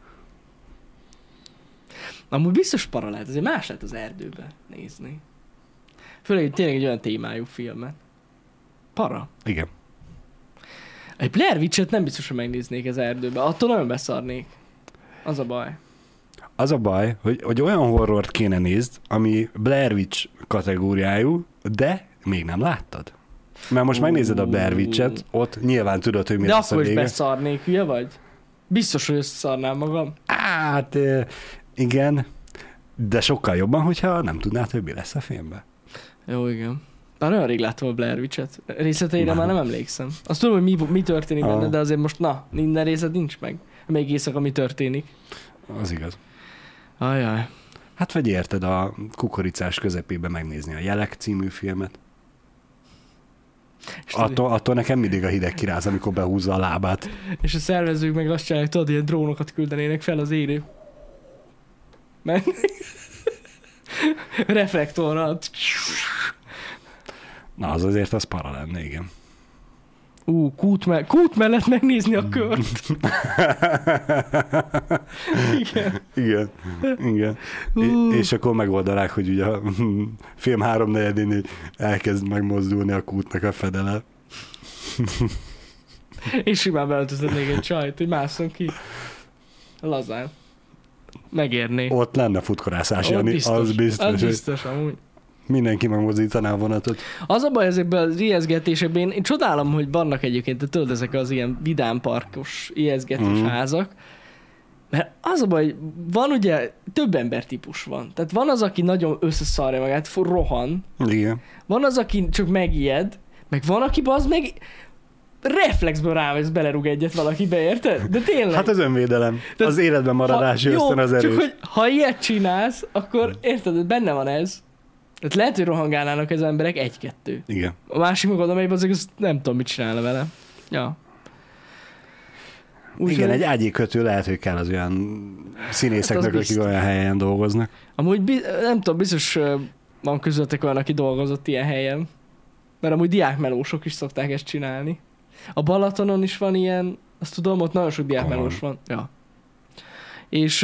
Amúgy biztos para lehet, azért más lehet az erdőbe nézni. Főleg hogy tényleg egy olyan témájú filmet. Para. Igen. Egy Blair Witch-et nem biztos, hogy megnéznék az erdőbe. Attól nagyon beszarnék. Az a baj. Az a baj, hogy, hogy olyan horrort kéne nézd, ami Blair Witch kategóriájú, de még nem láttad. Mert most megnézed a Blair Witch-et, ott nyilván tudod, hogy mi De lesz a akkor is vége. beszarnék, hülye vagy? Biztos, hogy összeszarnám magam. Hát igen, de sokkal jobban, hogyha nem tudnád, hogy mi lesz a filmben. Jó, igen. Már olyan rég láttam a Blair Witch-et. Részleteire Nem. már nem emlékszem. Azt tudom, hogy mi, mi történik Ah. benne, de azért most na, minden részlet nincs meg. Még éjszaka mi történik. Az igaz. Ajaj. Hát vagy érted a kukoricás közepébe megnézni a Jelek című filmet. És, Attól, attól nekem mindig a hideg kiráz, amikor behúzza a lábát. és a szervezők meg azt csinálják, tudod, ilyen drónokat küldenének fel az érő. Menni. Reflektorral. Na, az azért az para lenne, igen. Ú, kút, me- kút mellett megnézni a kört. Igen. Igen, igen. É- és akkor megoldanák, hogy ugye a film háromnegyedén elkezd megmozdulni a kútnak a fedele. És simán beöltözhetnék egy csajt, hogy másszon ki. Lazán. Megérné. Ott lenne futkorászás, Ott Jani, az biztos, Az hogy biztos, amúgy. Mindenki megmozdítaná a vonatot. Az a baj ezekben az ijeszgetésekben, én, én csodálom, hogy vannak egyébként, de tudod, ezek az ilyen vidámparkos ijeszgetős mm. házak, mert az a baj, van ugye több embertípus van. Tehát van az, aki nagyon összeszarja magát, rohan, Igen. van az, aki csak megijed, meg van, aki az meg reflexből rávesz, belerúg egyet valakibe, érted? De tényleg. Hát az önvédelem. Tehát Az életben maradási ösztön az erős. Csak hogy ha ilyet csinálsz, akkor érted, benne van ez. Tehát lehet, hogy rohangálnának az emberek egy-kettő. Igen. A másik meg megy, azért azt nem tudom, mit csinálna vele. Ja. Úgy, Igen, hogy- egy ágyékötő lehet, hogy kell az olyan színészeknek, Hát az akik olyan helyen dolgoznak. Amúgy nem tudom, biztos van közöttek olyan, aki dolgozott ilyen helyen. Mert amúgy diákmelósok is szokták ezt csinálni. A Balatonon is van ilyen, azt tudom, ott nagyon sok diákmelós van. Ja. És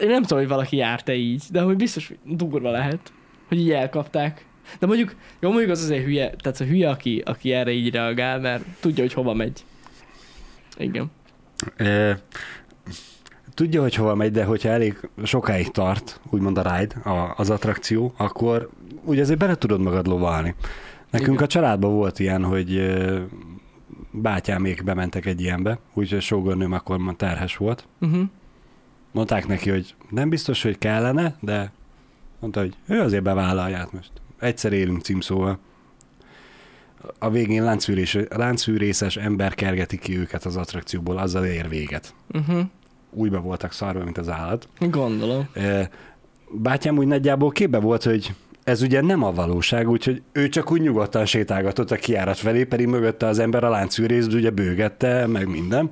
én nem tudom, hogy valaki járt-e így, de hogy biztos hogy durva lehet, hogy így elkapták. De mondjuk, jó, mondjuk az azért hülye, tehát a hülye, aki, aki erre így reagál, mert tudja, hogy hova megy. Igen. E, tudja, hogy hova megy, de hogyha elég sokáig tart, úgymond a ride, a, az attrakció, akkor ugye azért bele tudod magad lovalni. Nekünk Igen. a családban volt ilyen, hogy bátyámék bementek egy ilyenbe, úgyhogy a sógornőm akkor már terhes volt. Uh-huh. Mondták neki, hogy nem biztos, hogy kellene, de Mondta, hogy ő azért bevállalja most. Egyszer élünk címszóval. A végén láncfűrés, láncfűrészes ember kergeti ki őket az attrakcióból, azzal ér véget. Uh-huh. Újba voltak szarva, mint az állat. Gondolom. Bátyám úgy nagyjából képbe volt, hogy ez ugye nem a valóság, úgyhogy ő csak úgy nyugodtan sétálgatott a kiárat felé, pedig mögötte az ember a láncfűrészt ugye bőgette, meg minden.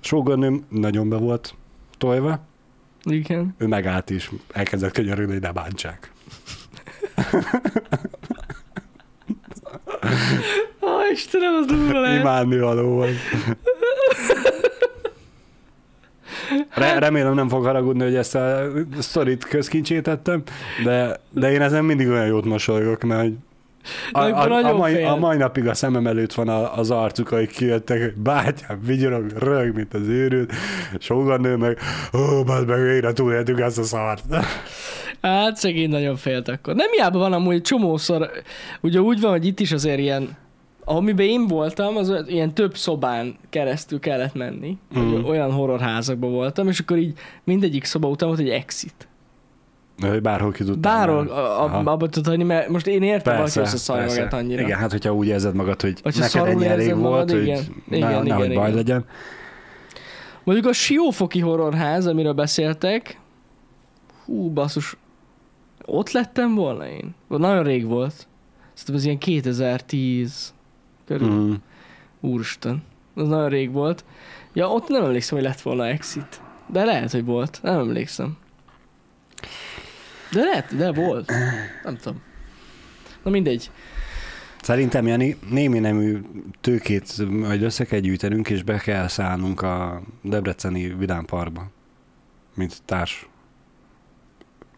Sógornőm nagyon be volt tojva, Igen. ő megállt és elkezdett könyörögni, hogy ne bántsák. Ó, Istenem, az durva lehet. Imádni való volt. Re- remélem nem fog haragudni, hogy ezt a sztorit közkincsétettem, de, de én ezen mindig olyan jót mosolygok, mert hogy a, a, a, mai, a mai napig a szemem előtt van a, az arcuk, akik kijöttek, hogy bátyám, vigyorog, rög, mint az őrült, sógornő meg, ó, bad meg, végre túléltük ezt a szart. Hát szegény nagyon félt akkor. Nem hiába van amúgy csomószor, ugye úgy van, hogy itt is azért ilyen, amiben én voltam, az ilyen több szobán keresztül kellett menni. Mm. Olyan horrorházakban voltam, és akkor így mindegyik szoba után volt egy exit. Hogy bárhol ki tudtál Bárhol abba tudod hagyni, mert most én értem, valaki összeszarja magát annyira. Igen, hát hogyha úgy érzed magad, hogy Vagy neked ennyi elég volt, magad, hogy igen. ne, Igen, nehogy igen, baj igen. legyen. Mondjuk a Siófoki horrorház, amiről beszéltek, hú, basszus, ott lettem volna én? Nagyon rég volt. Szerintem ez ilyen 2010 körül. Mm. Úristen, az nagyon rég volt. Ja, ott nem emlékszem, hogy lett volna exit. De lehet, hogy volt. Nem emlékszem. De lehet, de volt. Nem tudom. Na mindegy. Szerintem, Jani, némi nemű tőkét majd össze kell gyűjtenünk, és be kell szállnunk a Debreceni Vidám Parkba, mint társ.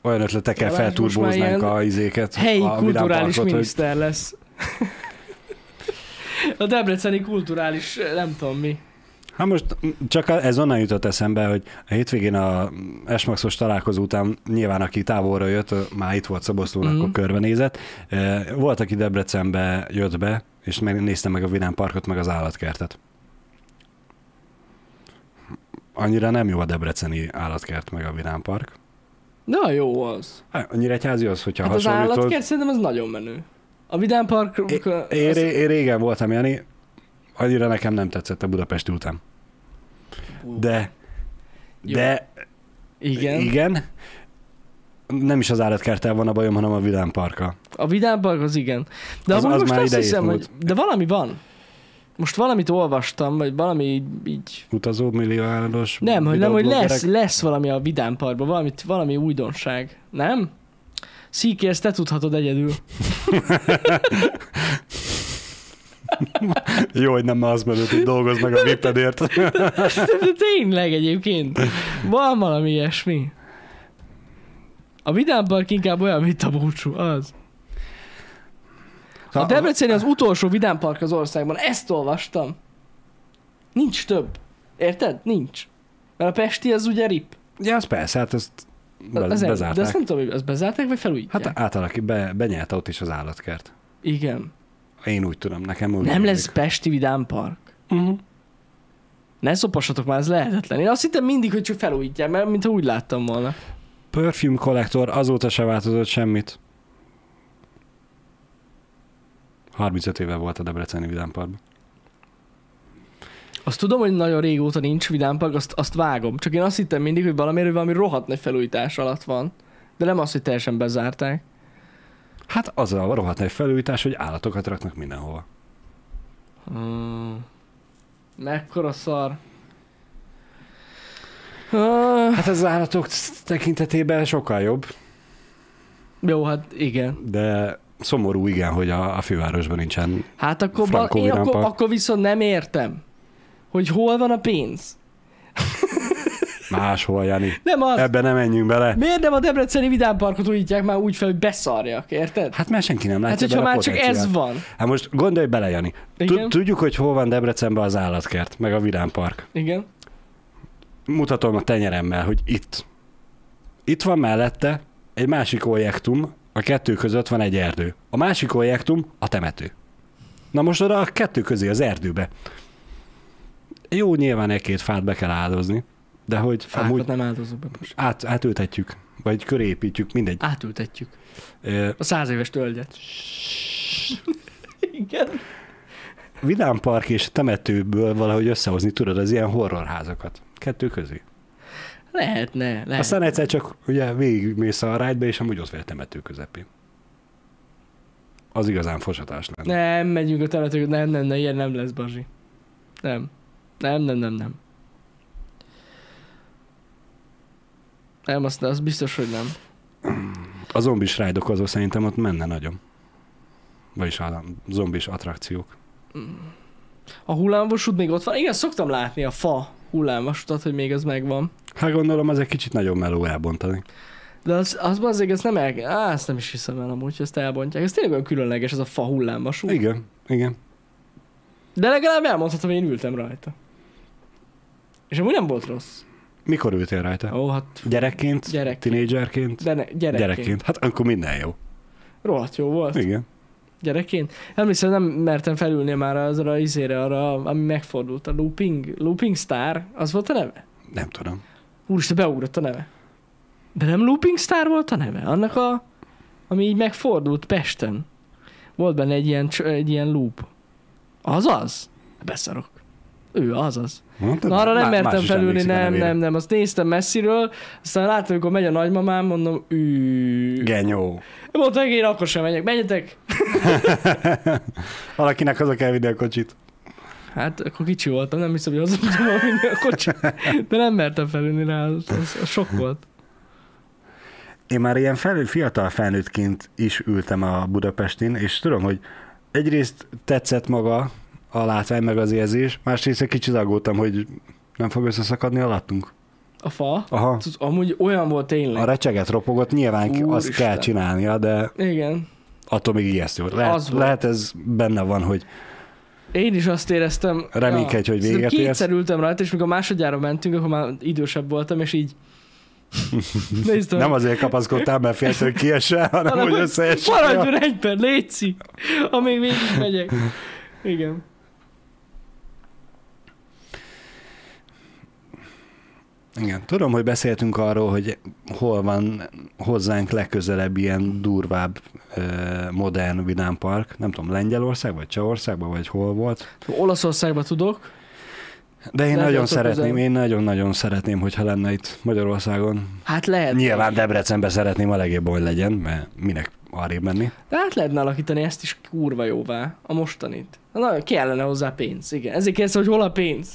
Olyan ötletekkel már felturbóznánk ilyen a izéket. Helyi a kulturális Parkot, hogy miniszter lesz. A debreceni kulturális, nem tudom mi. Hát most csak ez onnan jutott eszembe, hogy a hétvégén a Esmaxos találkozó után nyilván aki távolra jött, már itt volt Szoboszlón, Mhm. akkor körbenézett. Volt, aki Debrecenbe jött be, és megnézte meg a Vidám Parkot, meg az állatkertet. Annyira nem jó a debreceni állatkert, meg a Vidám Park. De jó az. Hát, Annyira egyházi az, hogyha Hát az hasonlítod. állatkert szerintem az nagyon menő. A Vidám Park... Én, az- én, én régen voltam, Jani, annyira nekem nem tetszett a Budapesti után. De, Jó. de Igen. Igen. Nem is az állatkerttel van a bajom, hanem a Vidám Parka. A Vidám Park az igen. De Az- az, most már azt hiszem, múlt. hogy... De valami van. Most valamit olvastam, vagy valami így... Utazó milliárdos nem, hogy nem, hogy lesz, lesz valami a Vidám Parkban, valamit, valami újdonság. Nem? Szíki, ezt te tudhatod egyedül. Jó, hogy nem az mellett, hogy dolgozz meg a vipedért. De tényleg egyébként. Van valami ilyesmi. A Vidám Park inkább olyan, mint a búcsú, az. A Debreceni az utolsó Vidám Park az országban. Ezt olvastam. Nincs több. Érted? Nincs. Mert a Pesti az ugye rip. Ja, az persze, hát ezt be, Az bezárták. De azt nem tudom, hogy azt bezárták, vagy felújítják. Hát átalaki, be, benyelte ott is az állatkert. Igen. Én úgy tudom, nekem úgy Nem lesz Pesti Vidám Park. Uh-huh. Ne szopassatok már, ez lehetetlen. Én azt hittem mindig, hogy csak felújítják, mert mintha úgy láttam volna. Perfume kollektor, azóta se változott semmit. 35 éve volt a Debreceni Vidám Parkban. Azt tudom, hogy nagyon régóta nincs Vidám Park, azt, azt vágom. Csak én azt hittem mindig, hogy valamiért valami rohadt nagy felújítás alatt van. De nem az, hogy teljesen bezárták. Hát az a rohadt nagy felújítás, hogy állatokat raknak mindenhova. Hmm. Mekkora szar. Hát az állatok tekintetében sokkal jobb, jó, hát igen. de szomorú igen, hogy a, a fővárosban nincsen. Hát akkor, ba, én akkor, akkor viszont nem értem, hogy hol van a pénz. Máshol, Jani. Nem az. Ebben nem menjünk bele. Miért nem a Debreceni Vidám Parkot újítják már úgy fel, hogy beszarjak, érted? Hát mert senki nem Hát, látja hogyha bele már csak ez van. Hát most gondolj bele, Jani. Tudjuk, hogy hol van Debrecenben az állatkert, meg a Vidám Park. Igen. Mutatom a tenyeremmel, hogy itt. Itt van mellette egy másik objektum, a kettő között van egy erdő. A másik objektum a temető. Na most oda a kettő közé az erdőbe. Jó, nyilván egy-két fát be kell áldozni, de hogy Fákat amúgy nem áldozok be most. át, átültetjük. vagy köré építjük, mindegy. Átültetjük. Ö, A száz éves tölgyet. Igen. Vidám park és temetőből valahogy összehozni tudod az ilyen horrorházakat. Kettő közé. Lehetne, lehet. Aztán egyszer csak ugye végigmész a rájtbe, és amúgy ott vagy a temető közepén. Az igazán fosatás lenne. Nem, megyünk a temetők, nem, nem, nem, ilyen nem lesz, Bazsi. Nem. Nem, nem, nem, nem. Nem, azt, az biztos, hogy nem. A zombis rájdokozó szerintem ott menne nagyon. Vagyis a zombis attrakciók. A hullámvasút még ott van. Igen, szoktam látni a fa hullámvasutat, hogy még az megvan. Hát gondolom, az egy kicsit nagyon meló elbontani. De az, az azért ezt nem el... Á, ezt nem is hiszem el amúgy, hogy ezt elbontják. Ez tényleg olyan különleges, ez a fa hullámvasút. Igen, igen. De legalább elmondhatom, hogy én ültem rajta. És amúgy nem volt rossz. Mikor ültél rajta? Ó, hát Gyerekként? Gyerekként. Tinédzserként? de ne, gyerekként. Gyerekként. Hát akkor minden jó. Rohadt jó volt. Igen. Gyerekként. Emlékszem, nem mertem felülni már azra a izére, arra, ami megfordult. A Looping, Looping Star, az volt a neve? Nem tudom. Úristen, beugrott a neve. De nem Looping Star volt a neve? Annak a, ami így megfordult Pesten. Volt benne egy ilyen, egy ilyen loop. Az az? Beszarok. Ő az az. Mondtad? Na, arra nem Má- mertem felülni, nem, nem, nem. Azt néztem messziről, aztán láttam, amikor megy a nagymamám, mondom, ű. Genyó. Mondta, én akkor sem megyek. Menjetek! Valakinek haza kell vinni a kocsit. Hát akkor kicsi voltam, nem hiszem, hogy vinni a kocsi. De nem mertem felülni rá, az, az, az sok volt. Én már ilyen felül, fiatal felnőttként is ültem a Budapestin, és tudom, hogy egyrészt tetszett maga a látvány, meg az érzés, másrészt egy kicsit aggódtam, hogy nem fog összeszakadni alattunk. A fa, Aha. az amúgy olyan volt tényleg. A recseget ropogott, nyilván Úristen. azt Úristen. kell csinálnia, de Igen. attól még ijesztő. Lehet, Az lehet ez benne van, hogy Én is azt éreztem. Reménykedj, hogy Szerintem véget érsz. Kétszer ültem rajta, és mikor másodjára mentünk, akkor már idősebb voltam, és így néztem. nem azért kapaszkodtál, mert félsz, hogy kiesse, hanem, hanem, hogy hogy összeesse. Maradjon egy perc, létszi, amíg végig megyek. Igen. Igen, tudom, hogy beszéltünk arról, hogy hol van hozzánk legközelebb ilyen durvább, modern vidámpark. Nem tudom, Lengyelország, vagy Csehországban, vagy hol volt. Olaszországban tudok. De én nagyon szeretném, közel. én nagyon-nagyon szeretném, hogyha lenne itt Magyarországon. Hát lehet. Nyilván Debrecenbe szeretném a legjobban, hogy legyen, mert minek arrébb menni. De hát lehetne alakítani ezt is kurva jóvá, a mostanit. Na, kellene hozzá pénz, igen. Ezért kérdeztem, hogy hol a pénz.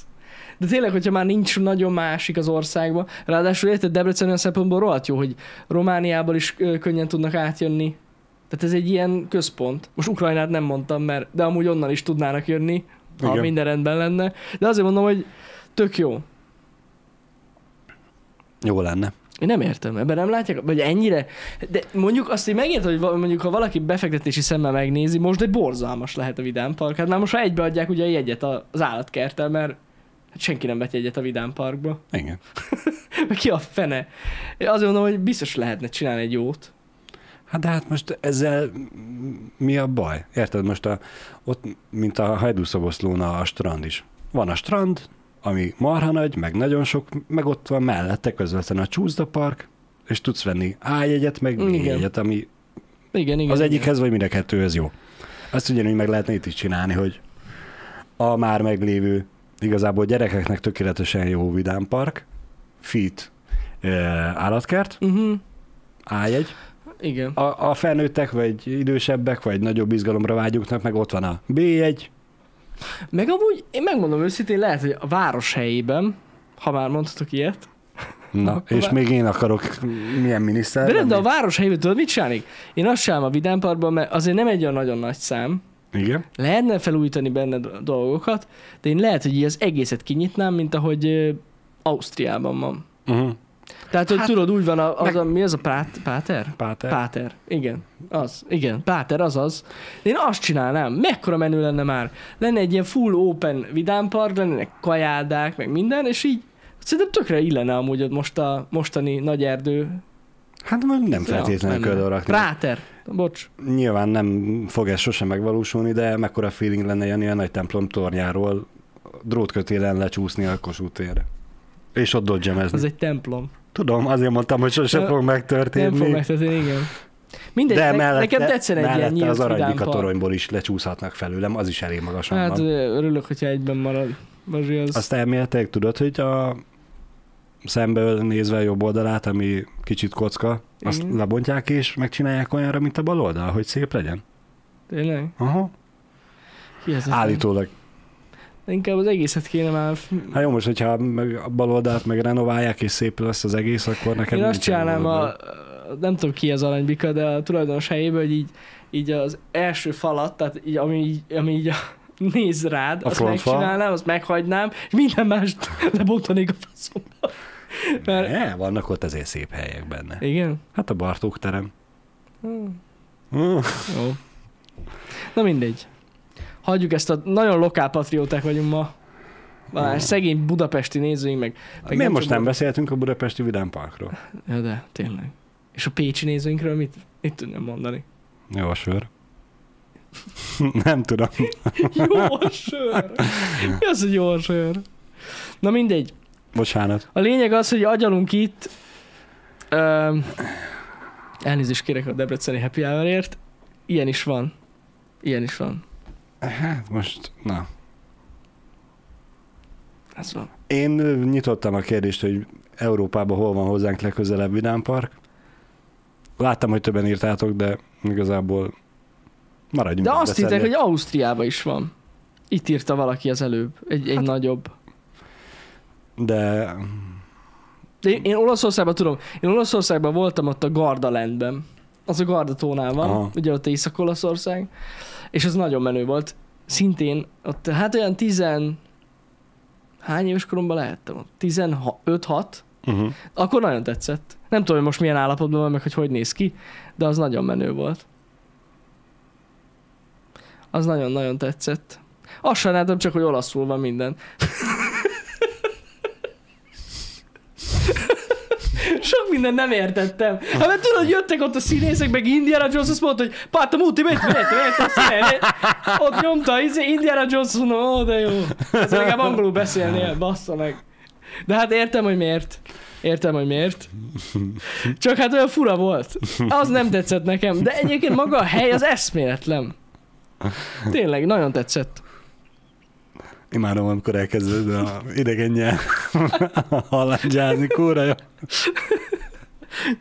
De tényleg, hogyha már nincs nagyon másik az országban, ráadásul érted, Debrecen olyan szempontból rohadt jó, hogy Romániából is könnyen tudnak átjönni. Tehát ez egy ilyen központ. Most Ukrajnát nem mondtam, mert de amúgy onnan is tudnának jönni, ha Igen. minden rendben lenne. De azért mondom, hogy tök jó. Jó lenne. Én nem értem, ebben nem látják, vagy ennyire, de mondjuk azt én megértem, hogy mondjuk ha valaki befektetési szemmel megnézi, most egy borzalmas lehet a vidámpark. Hát már most már egybeadják ugye a jegyet az állatkerttel, mert hát senki nem vett jegyet a vidámparkba. Igen. Meg ki a fene? Én azért mondom, hogy biztos lehetne csinálni egy jót. Hát de hát most ezzel mi a baj? Érted, most a, ott, mint a hajdúszoboszlón a strand is. Van a strand, ami marha nagy, meg nagyon sok, meg ott van mellette közvetlenül a Csúszda Park, és tudsz venni A jegyet, meg Igen. jegyet, ami Igen, igen. az igen. egyikhez vagy mind a kettőhöz jó. Azt ugyanúgy meg lehetne itt is csinálni, hogy a már meglévő, igazából gyerekeknek tökéletesen jó vidámpark, fit állatkert, Uh-huh. A-jegy, Igen. a, a felnőttek, vagy idősebbek, vagy nagyobb izgalomra vágyóknak, meg ott van a B1, Meg amúgy, én megmondom őszintén, lehet, hogy a város helyében, ha már mondhatok ilyet, na, és vá- még én akarok milyen miniszter de de a város helyében tudod mit csinálni? Én azt csinálom a vidámparkban, mert azért nem egy olyan nagyon nagy szám, Igen? Lehetne felújítani benne do- dolgokat, de én lehet, hogy így az egészet kinyitnám, mint ahogy Ausztriában van. Uh-huh. Tehát, hogy Hát, tudod, úgy van, a, az meg- a, mi az a pát, Páter? Páter. Páter, igen, az, igen, Páter, az az. De én azt csinálnám, mekkora menő lenne már. Lenne egy ilyen full open vidámpark, lennének kajádák, meg minden, és így szerintem tökre illene amúgy ott most a mostani nagy erdő. Hát nem feltétlenül kell rakni. Práter, bocs. Nyilván nem fog ez sosem megvalósulni, de mekkora feeling lenne Jani a nagy templom tornyáról drótkötélen lecsúszni a Kossuth térre. És ott dodgemezni. Az egy templom. Tudom, azért mondtam, hogy sose fog megtörténni. Nem fog megtörténni, igen. Mindegy, de ne, mellette, nekem tetszene egy ilyen nyílt az aranybika toronyból is lecsúszhatnak felőlem, az is elég magasan Hát van. örülök, hogyha egyben marad. Az... Azt elméletileg tudod, hogy a szemből nézve a jobb oldalát, ami kicsit kocka, azt Igen. lebontják és megcsinálják olyanra, mint a bal oldal, hogy szép legyen. Tényleg? Aha. Hihetetlen. Állítólag. Inkább az egészet kéne már... Hát jó, most, hogyha meg a bal oldalt meg renoválják, és szép lesz az egész, akkor nekem Én azt csinálnám, a, nem tudom ki az aranybika, de a tulajdonos helyéből, hogy így, így az első falat, tehát így, ami, így, ami így a, néz rád, A azt megcsinálnám, azt meghagynám, és minden mást lebontanék a faszomba. Mert, Ne, vannak ott ezért szép helyek benne. igen? Hát a Bartók terem. Hmm. Hm. Jó. Na mindegy. Hagyjuk ezt a... Nagyon lokál patrióták vagyunk ma. Már szegény budapesti nézőink meg... meg Miért most nem beszéltünk a budapesti Vidám Parkról? Ja, de tényleg. És a pécsi nézőinkről mit, mit tudnám mondani? Jó a sör. nem tudom. Jó sör! Mi az, hogy jó sör? Na mindegy. Bocsánat. A lényeg az, hogy agyalunk itt. Öm, elnézést kérek a Debreceni Happy Hour-ért. Ilyen is van. Ilyen is van. Hát most, na. Ez van. Én nyitottam a kérdést, hogy Európában hol van hozzánk legközelebb Vidám Park. Láttam, hogy többen írtátok, de igazából maradjunk. De azt hittek, hogy Ausztriában is van. Itt írta valaki az előbb. Egy, egy Hát- nagyobb. De De én, én Olaszországban tudom, én Olaszországban voltam ott a Gardalandben. Az a Gardatónál van, Aha. ugye ott Észak-Olaszország, és az nagyon menő volt. Szintén ott, hát olyan tizen... Hány éves koromban lehettem ott? 15-6? uh-huh. Akkor nagyon tetszett. Nem tudom, hogy most milyen állapotban van, meg hogy hogy néz ki, de az nagyon menő volt. Az nagyon-nagyon tetszett. Azt sajnáltam csak, hogy olaszul van minden. Sok minden nem értettem. Hát mert tudod, jöttek ott a színészek, meg Indiana Jones azt mondta, hogy Páta Muti, mit, Ott nyomta, izé, Indiana Jones mondom, ó, de jó. Ez legalább angolul beszélnél, bassza meg. De hát értem, hogy miért. Értem, hogy miért. Csak hát olyan fura volt. Az nem tetszett nekem, de egyébként maga a hely az eszméletlen. Tényleg, nagyon tetszett. imádom, amikor elkezded a idegen nyelv hallandzsázni, kóra jó.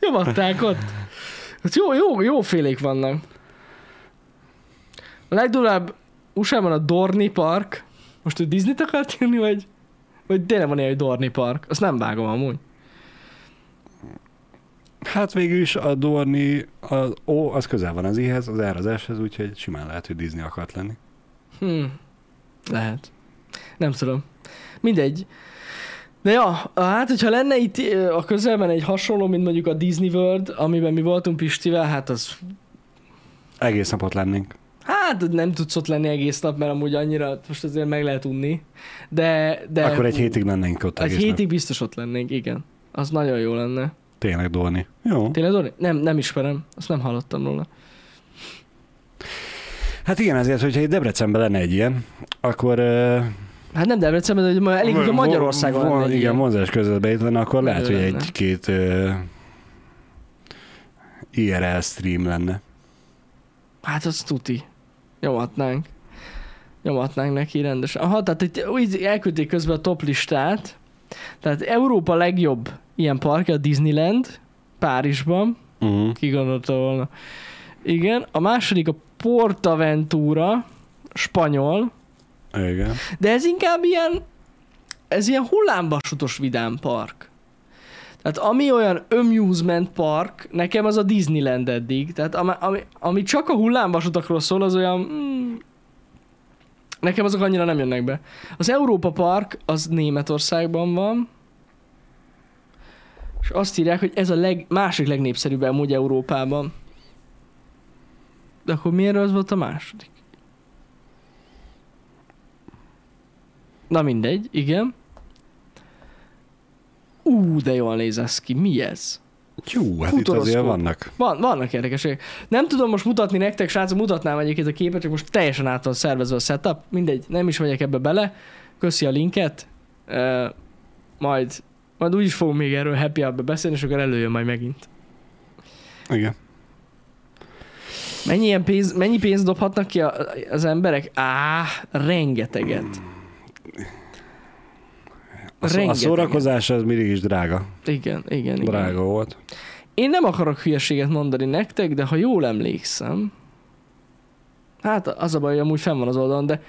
Nyomatták ott. Hát jó, jó, jó félék vannak. A legdurább USA-ban a Dorney Park. Most ő Disney-t akart írni, vagy, vagy tényleg van ilyen, hogy Dorney Park? Azt nem vágom amúgy. Hát végül is a Dorni, az O, az közel van az I-hez, az R az S-hez, úgyhogy simán lehet, hogy Disney akart lenni. Hm. Lehet. Nem tudom. Mindegy. De ja, hát hogyha lenne itt a közelben egy hasonló, mint mondjuk a Disney World, amiben mi voltunk Pistivel, hát az Egész napot lennénk. Hát nem tudsz ott lenni egész nap, mert amúgy annyira most azért meg lehet unni. De, de Akkor egy hétig lennénk ott Egy hétig nap. biztos ott lennénk, igen. Az nagyon jó lenne. Tényleg Dorni. Jó. Tényleg, Dori? Nem, nem ismerem. Azt nem hallottam róla. Hát igen, ezért, hogyha itt Debrecenben lenne egy ilyen, akkor... Uh, Hát nem Debrecenben, de hogy elég, hogy a Magyarországon lenne egy Igen, ilyen. közben itt lenne, akkor lehet, hogy lenne. egy-két uh, IRL stream lenne. Hát az tuti. Nyomatnánk. Nyomatnánk neki rendesen. Aha, tehát itt úgy elküldték közben a top listát. Tehát Európa legjobb ilyen parkja a Disneyland, Párizsban. Uh-huh. Ki gondolta volna. Igen. A második a Portaventura, spanyol. Igen. De ez inkább ilyen, ez ilyen hullámvasutos vidám park. Tehát ami olyan amusement park, nekem az a Disneyland eddig. Tehát ami, ami, ami csak a hullámvasutakról szól, az olyan... Mm, nekem azok annyira nem jönnek be. Az Európa Park az Németországban van, és azt írják, hogy ez a leg, másik legnépszerűbb amúgy Európában. De akkor miért az volt a második? Na mindegy, igen. Ú, de jól néz ki. Mi ez? Jó, hát itt azért vannak. Van, vannak érdekességek. Nem tudom most mutatni nektek, srácok, mutatnám egyébként a képet, csak most teljesen át van szervezve a setup. Mindegy, nem is megyek ebbe bele. Köszi a linket. Uh, majd Majd úgyis fogunk még erről happy hour beszélni, és akkor előjön majd megint. Igen. Mennyi, ilyen pénz, mennyi pénzt dobhatnak ki a, az emberek? Á, rengeteget. A, szó, a Rengeteget. szórakozás az mindig is drága. Igen, igen, igen. Drága volt. Én nem akarok hülyeséget mondani nektek, de ha jól emlékszem, hát az a baj, hogy amúgy fenn van az oldalon, de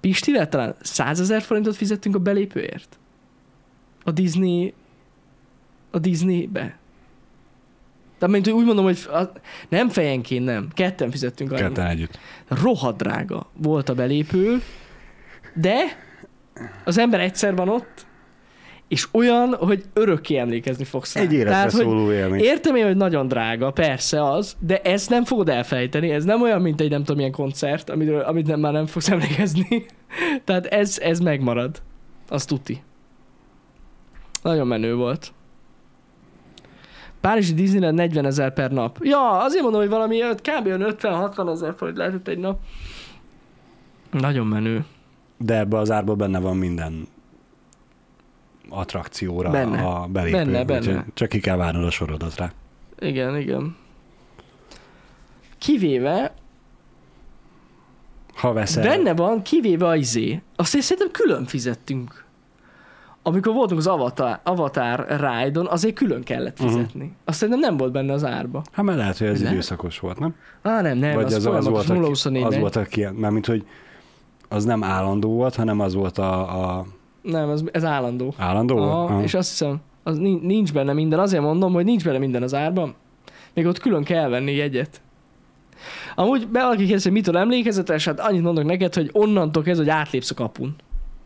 Pistire talán 100 ezer forintot fizettünk a belépőért? A Disney a Disneybe? De mint úgy mondom, hogy a, nem fejenként, nem. Ketten fizettünk. Ketten együtt. Rohadt drága volt a belépő, de az ember egyszer van ott, és olyan, hogy örökké emlékezni fogsz rá. Egy életre Tehát, szóló élmény. Értem én, hogy nagyon drága, persze az, de ezt nem fogod elfejteni, ez nem olyan, mint egy nem tudom milyen koncert, amiről, amit nem, már nem fogsz emlékezni. Tehát ez, ez megmarad. Az tuti. Nagyon menő volt. Párizsi Disneyland 40 ezer per nap. Ja, azért mondom, hogy valami kb. olyan 50-60 ezer forint lehetett egy nap. Nagyon menő. De ebbe az árba benne van minden attrakcióra Benne. a belépő. Benne, benne. Csak ki kell várnod a sorodat rá. Igen, igen. Kivéve, Ha veszel. Benne van, kivéve a izé. Azt én szerintem külön fizettünk. Amikor voltunk az Avatar, Avatar Ride-on, azért külön kellett Mhm. fizetni. Uh-huh. Azt szerintem nem volt benne az árba. Hát mert lehet, hogy ez Nem? időszakos volt, nem? Á, nem, nem, Vagy az, az, az, volt, a, 024 az volt a ki, mármint, hogy az nem állandó volt, hanem az volt a, a Nem, ez, ez állandó. állandó? Aha, Aha. és azt hiszem, az nin- nincs benne minden. Azért mondom, hogy nincs benne minden az árban. Még ott külön kell venni jegyet. Amúgy be valaki kérdezi, hogy mitől emlékezetes, hát annyit mondok neked, hogy onnantól kezdve, hogy átlépsz a kapun.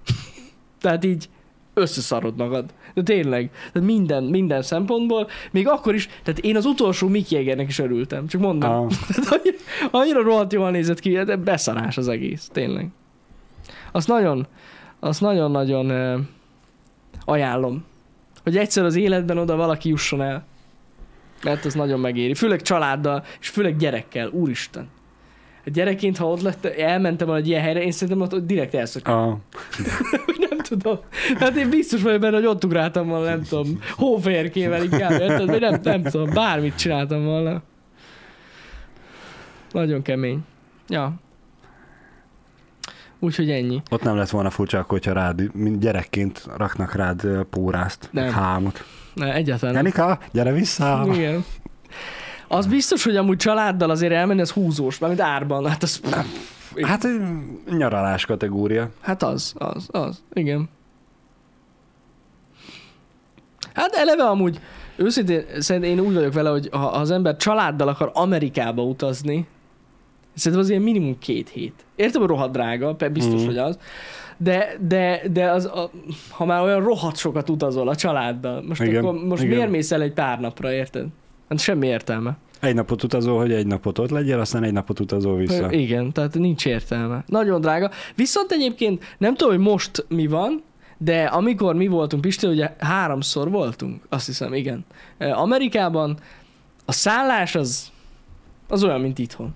Tehát így összeszarod magad. De tényleg, tehát minden, minden szempontból, még akkor is, tehát én az utolsó Mickey Jaggernek is örültem, csak mondom. Ah, annyira, annyira rohadt jól nézett ki, de beszarás az egész, tényleg. Azt nagyon, azt nagyon-nagyon ajánlom, hogy egyszer az életben oda valaki jusson el. Mert az nagyon megéri. Főleg családdal, és főleg gyerekkel. Úristen. A gyerekként, ha ott lett, elmentem volna egy ilyen helyre, én szerintem ott, ott direkt elszoktam. a, Nem tudom. Hát én biztos vagyok benne, hogy ott ugráltam volna, nem tudom, hóférkével inkább, érted? Vagy nem, nem tudom, bármit csináltam volna. Nagyon kemény. Ja. Úgyhogy ennyi. ott nem lett volna furcsa, akkor, hogyha rád, mint gyerekként raknak rád pórázt, Nem. nem. hámot. Ne, egyáltalán nem. Janika, gyere vissza! Igen. Az biztos, hogy amúgy családdal azért elmenni, az húzós, mármint árban. Hát az, Hát nyaralás kategória. hát az, az, az. Igen. Hát eleve amúgy, őszintén szerintem én úgy vagyok vele, hogy ha az ember családdal akar Amerikába utazni, szerintem az ilyen minimum két hét. Értem, hogy rohadt drága, biztos, Mhm. hogy az. De, de, de az, a, ha már olyan rohadt sokat utazol a családdal, most, Igen, akkor, most igen. miért mész el egy pár napra, érted? Hát semmi értelme. Egy napot utazol, hogy egy napot ott legyél, aztán egy napot utazol vissza. Igen, tehát nincs értelme. Nagyon drága. Viszont egyébként nem tudom, hogy most mi van, de amikor mi voltunk Pisti, ugye háromszor voltunk, azt hiszem, igen. Amerikában a szállás az, az olyan, mint itthon.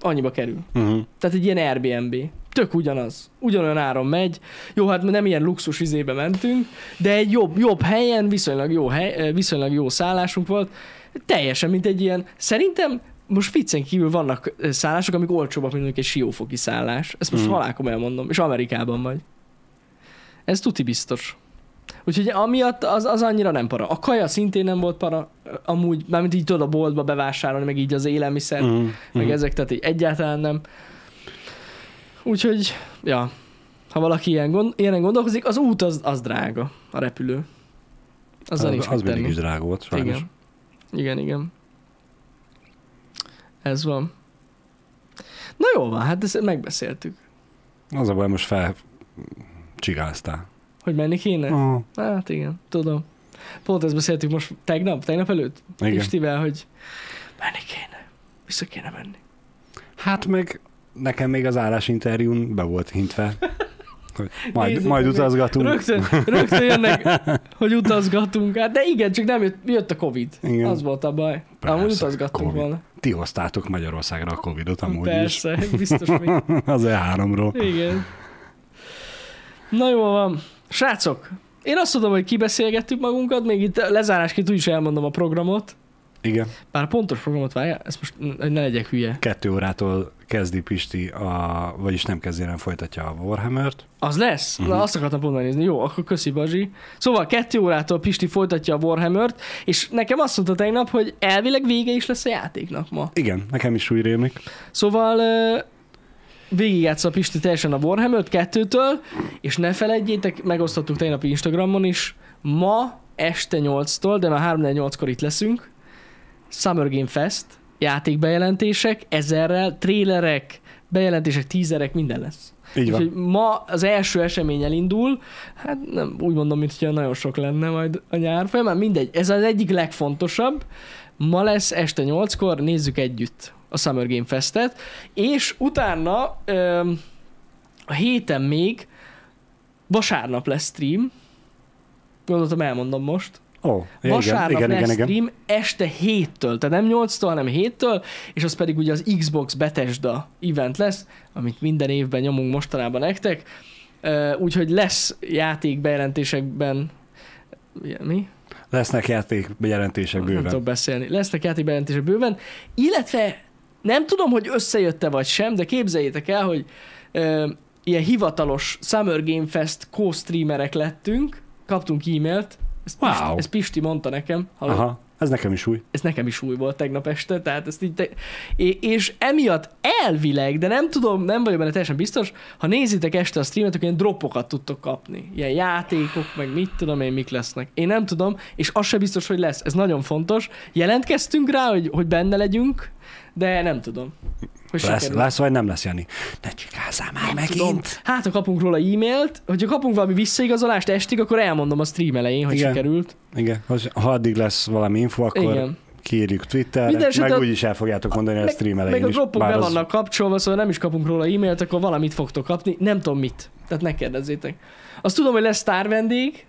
Annyiba kerül. Uh-huh. Tehát egy ilyen Airbnb. Tök ugyanaz. Ugyanolyan áron megy. Jó, hát nem ilyen luxus izébe mentünk, de egy jobb, jobb helyen, viszonylag jó, hely, eh, viszonylag jó szállásunk volt. Teljesen, mint egy ilyen, szerintem most viccen kívül vannak eh, szállások, amik olcsóbbak, mint mondjuk egy siófoki szállás. Ezt most mm. halálkomolyan mondom. És Amerikában vagy. Ez tuti biztos. Úgyhogy amiatt az, az annyira nem para. A kaja szintén nem volt para, amúgy, mármint így tudod a boltba bevásárolni, meg így az élelmiszer, Uh-huh. meg Uh-huh. ezek, tehát így egyáltalán nem. Úgyhogy, ja, ha valaki ilyen gond, ilyenen gondolkozik, az út az, az drága, a repülő. Nincs az, mit az mindig tenni. is drága volt, sajnos. Igen. Igen, igen. Ez van. Na jó van, hát ezt megbeszéltük. Az a baj, most fel csigáztál. Hogy menni kéne? Uh, Hát igen, tudom. Pont ezt beszéltük most tegnap, tegnap előtt? igen. Istivel, hogy menni kéne. Vissza kéne menni. Hát meg nekem még az állásinterjún be volt hintve, hogy majd, Nézzük majd utazgatunk. Rögtön, rögtön jönnek, hogy utazgatunk. Hát de igen, csak nem jött, jött a Covid. Igen. Az volt a baj. Persze, Amúgy utazgattunk Covid. volna. Ti hoztátok Magyarországra a Covid-ot amúgy Persze, biztos mi. is. Az E3-ról. Igen. Na jó van. Srácok, én azt tudom, hogy kibeszélgettük magunkat, még itt lezárásként úgy is elmondom a programot. Igen. Bár pontos programot várja, ezt most ne legyek hülye. Kettő órától kezdi Pisti, a, vagyis nem kezdi, hanem folytatja a Warhammer-t. Az lesz? Uh-huh. Na azt akartam pont nézni. Jó, akkor köszi Bazsi. Szóval kettő órától Pisti folytatja a Warhammer-t, és nekem azt mondta tegnap, hogy elvileg vége is lesz a játéknak ma. Igen, nekem is úgy rémlik. Szóval végigjátsza a Pisti teljesen a Warhammer-t kettőtől, és ne felejtjétek, megosztottuk tegnap Instagramon is, ma este 8-tól, de már 3-4-8-kor itt leszünk, Summer Game Fest, játékbejelentések, ezerrel, trélerek, bejelentések, tízerek, minden lesz. Így van. Úgyhogy ma az első esemény elindul, hát nem úgy mondom, mint hogyha nagyon sok lenne majd a nyár folyamán, mindegy, ez az egyik legfontosabb. Ma lesz este 8-kor, nézzük együtt a Summer Game Festet, és utána öm, a héten még vasárnap lesz stream, gondoltam elmondom most, Ó, igen, Vasárnap igen, lesz igen, igen. stream este 7-től, tehát nem 8-tól, hanem 7-től, és az pedig ugye az Xbox Bethesda event lesz, amit minden évben nyomunk mostanában nektek. Úgyhogy lesz játék bejelentésekben mi? Lesznek játékbejelentések Nem bőven. tudok beszélni. Lesznek játékbejelentések bőven, illetve nem tudom, hogy összejött-e vagy sem, de képzeljétek el, hogy ö, ilyen hivatalos Summer Game Fest co-streamerek lettünk, kaptunk e-mailt, ezt, Pisti, Wow. ezt Pisti mondta nekem, hallod? Aha, ez nekem is új. ez nekem is új volt tegnap este, tehát ezt így te... és emiatt elvileg, de nem tudom, nem vagyok benne teljesen biztos, ha nézitek este a streamet, akkor ilyen dropokat tudtok kapni. Ilyen játékok, meg mit tudom én, mik lesznek. Én nem tudom, és az se biztos, hogy lesz. Ez nagyon fontos. Jelentkeztünk rá, hogy, hogy benne legyünk, de nem tudom. Hogy Lesz, sikerül. lesz vagy nem lesz, Jani? Ne csikázzál már megint. Tudom. Hát, ha kapunk róla e-mailt, hogyha kapunk valami visszaigazolást estig, akkor elmondom a stream elején, hogy Igen. sikerült. Igen, ha addig lesz valami info, akkor Igen. kiírjuk Twitterre, Minden meg úgyis el fogjátok mondani a stream elején Meg a bár be az- vannak kapcsolva, szóval nem is kapunk róla e-mailt, akkor valamit fogtok kapni. Nem tudom mit. Tehát ne kérdezzétek. Azt tudom, hogy lesz sztár vendég.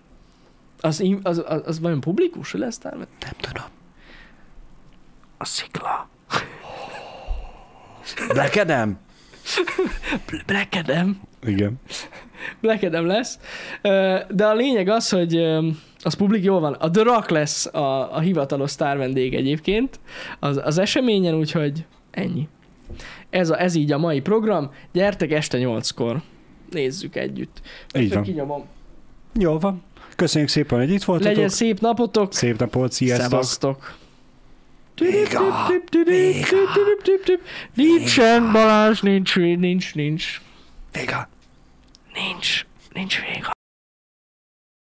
Az, az, az, az vajon publikus, hogy lesz sztár vendég? Nem tudom. A szikla. Black Adam? Bl- Black Adam. Igen. Black Adam lesz. De a lényeg az, hogy az publik jól van. A The Rock lesz a, a hivatalos sztár vendég egyébként az, az eseményen, úgyhogy ennyi. Ez, a, ez így a mai program. Gyertek este 8-kor. Nézzük együtt. Így van. Kinyomom. Jó van. Köszönjük szépen, hogy itt voltatok. Legyen szép napotok. Szép napot, sziasztok. Szevasztok. Véga! Nincsen Balázs, nincs, nincs, nincs. Véga! Nincs, nincs vége.